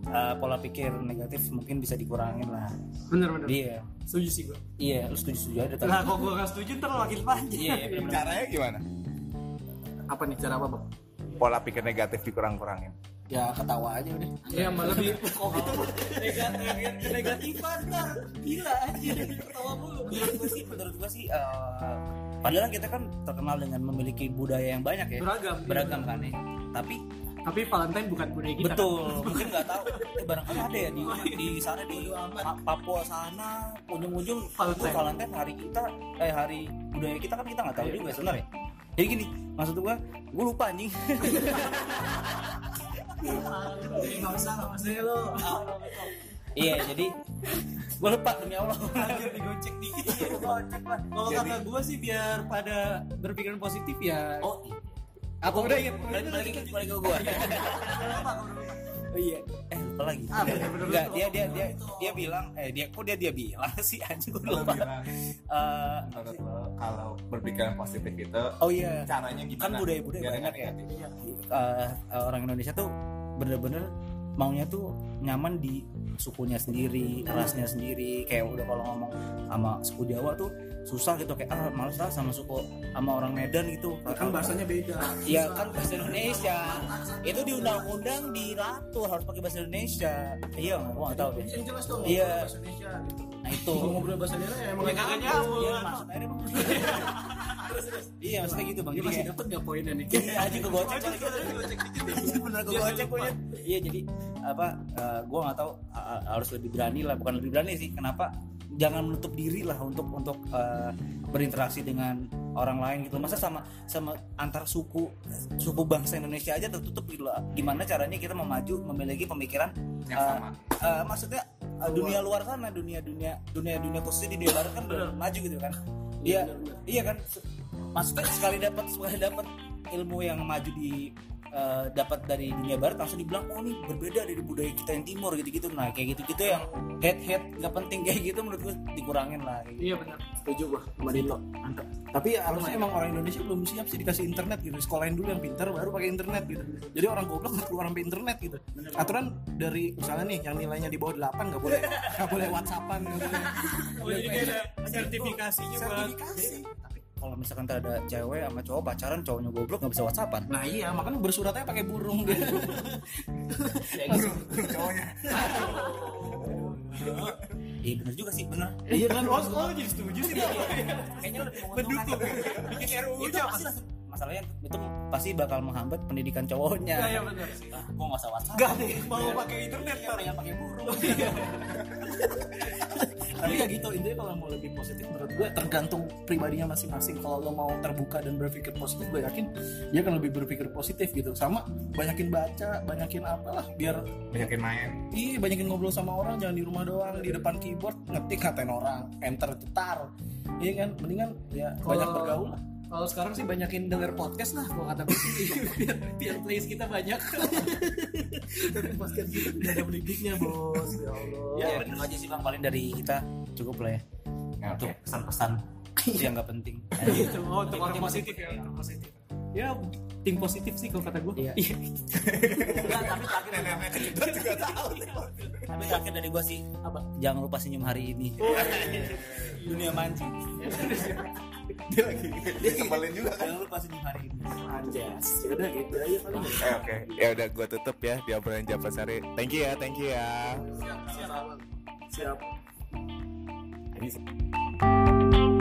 uh, pola pikir negatif mungkin bisa dikurangin lah. bener bener Iya. setuju sih gue Iya, lu setuju setuju aja tapi. lah kok gue gak setuju ntar makin panjang. Iya, iya caranya gimana? Apa nih cara apa bang pola pikir negatif dikurang-kurangin ya ketawa aja udah ya malah lebih kok itu negatif negatifan ntar gila aja ketawa mulu Menurut gua sih, menurut gua sih uh, padahal kita kan terkenal dengan memiliki budaya yang banyak ya. beragam Beragam kan ya. Tapi tapi Valentine bukan budaya kita betul, mungkin nggak tahu. Eh, barangkali ada ya di di sana di Pa- Papua sana, ujung-ujung Valentine. Valentine hari kita, eh hari budaya kita kan kita nggak tahu juga sebenarnya. Jadi gini, maksud gua, gua lupa anjing. nggak usah lo iya, jadi gua lupa demi Allah. Anjir digocek dikit. Ya digocek lah kalau kata gue sih biar pada berpikiran positif ya. Oh, apa udah ya balik balik ke gua. Oh iya, eh apa lagi? Ah, bener-bener Enggak, lupa. dia dia dia dia bilang, eh dia kok dia dia bilang sih anjing gua lupa. Eh, menurut lo kalau berpikiran positif itu oh iya, caranya gimana kan budaya-budaya Biar banyak ya. eh, orang Indonesia tuh bener-bener maunya tuh nyaman di sukunya sendiri, rasnya sendiri. Kayak udah kalau ngomong sama suku Jawa tuh susah gitu kayak ah males lah sama suku sama orang Medan gitu. kan bahasanya beda Iya kan bahasa Indonesia. Itu di undang-undang diatur harus pakai bahasa Indonesia. Iya, gua nggak tahu deh. yang jelas dong Iya. bahasa Indonesia gitu Nah itu. kalau ngobrol bahasa daerah ya emang Emang kagak nyambung. Iya, maksudnya. Iya, maksudnya gitu bang. Jadi masih kayak dapet gak poinnya nih Iya, aja kali gitu. Bener kegocek punya. Iya, jadi apa? eh, gua nggak tahu harus lebih berani lah, bukan lebih berani sih. Kenapa? Jangan menutup diri lah untuk untuk eh, berinteraksi dengan orang lain gitu. Masa sama sama antar suku suku bangsa Indonesia aja tertutup gitu lah. Gimana caranya kita memaju memiliki pemikiran Yang eh, sama. eh, maksudnya eh, dunia luar sana, dunia dunia dunia dunia khususnya di dunia barat kan belum maju gitu kan. Iya, iya kan. Maksudnya sekali dapat sekali dapat ilmu yang maju di eh, dapat dari dunia barat langsung dibilang oh ini berbeda dari budaya kita yang timur gitu-gitu. Nah, kayak gitu-gitu yang head head nggak penting kayak gitu menurut gue dikurangin lah. Gitu. iya benar. Setuju gua sama Dito mantap. Tapi harusnya emang orang Indonesia belum siap sih dikasih internet gitu sekolahin dulu yang pintar baru pakai internet gitu. Jadi orang goblok nggak keluar sampai internet gitu. Aturan dari misalnya nih yang nilainya di bawah 8 nggak boleh nggak boleh whatsappan nggak boleh. Oh jadi ada sertifikasinya buat sertifikasi kalau misalkan ada cewek sama cowok pacaran cowoknya goblok nggak bisa whatsappan. nah iya makanya bersuratnya pakai burung gitu. cowoknya. Iya bener juga sih bener. iya kan? Oh oh, jadi setuju sih Bang. Kayaknya lebih mendukung bikin RUU itu pasti langsung- masalahnya itu pasti bakal menghambat pendidikan cowoknya. Iya, iya, benar sih. Ah, gua nggak usah WhatsApp. Gak deh, mau pakai internet kan? yang pakai burung. tapi ya gitu intinya kalau mau lebih positif menurut gue tergantung pribadinya masing-masing kalau lo mau terbuka dan berpikir positif gue yakin dia akan lebih berpikir positif gitu sama banyakin baca banyakin apalah biar banyakin main Iya banyakin ngobrol sama orang jangan di rumah doang di depan keyboard ngetik ngatain orang enter cetar iya kan mendingan ya banyak bergaul lah Kalau sekarang sih banyakin denger podcast lah kalau kata gue sih biar, biar plays kita banyak. podcast kita udah ada mendidiknya bos. Ya Allah. Ya, bener aja sih bang paling dari kita cukup lah ya untuk pesan-pesan yang nggak penting. Gitu. Oh, untuk orang positif ya, orang positif. Ya, tim positif sih kalau kata gue. Iya. Enggak, tapi terakhir Tapi terakhir dari gua sih apa? Jangan lupa senyum hari ini. Dunia mancing. Dia lagi dia kembali juga kan? Jangan lupa senyum hari ini. anjas ya udah gitu aja paling Eh, oke. Ya udah gue tutup ya di obrolan Japasari thank you ya thank you ya. Siap. Ini-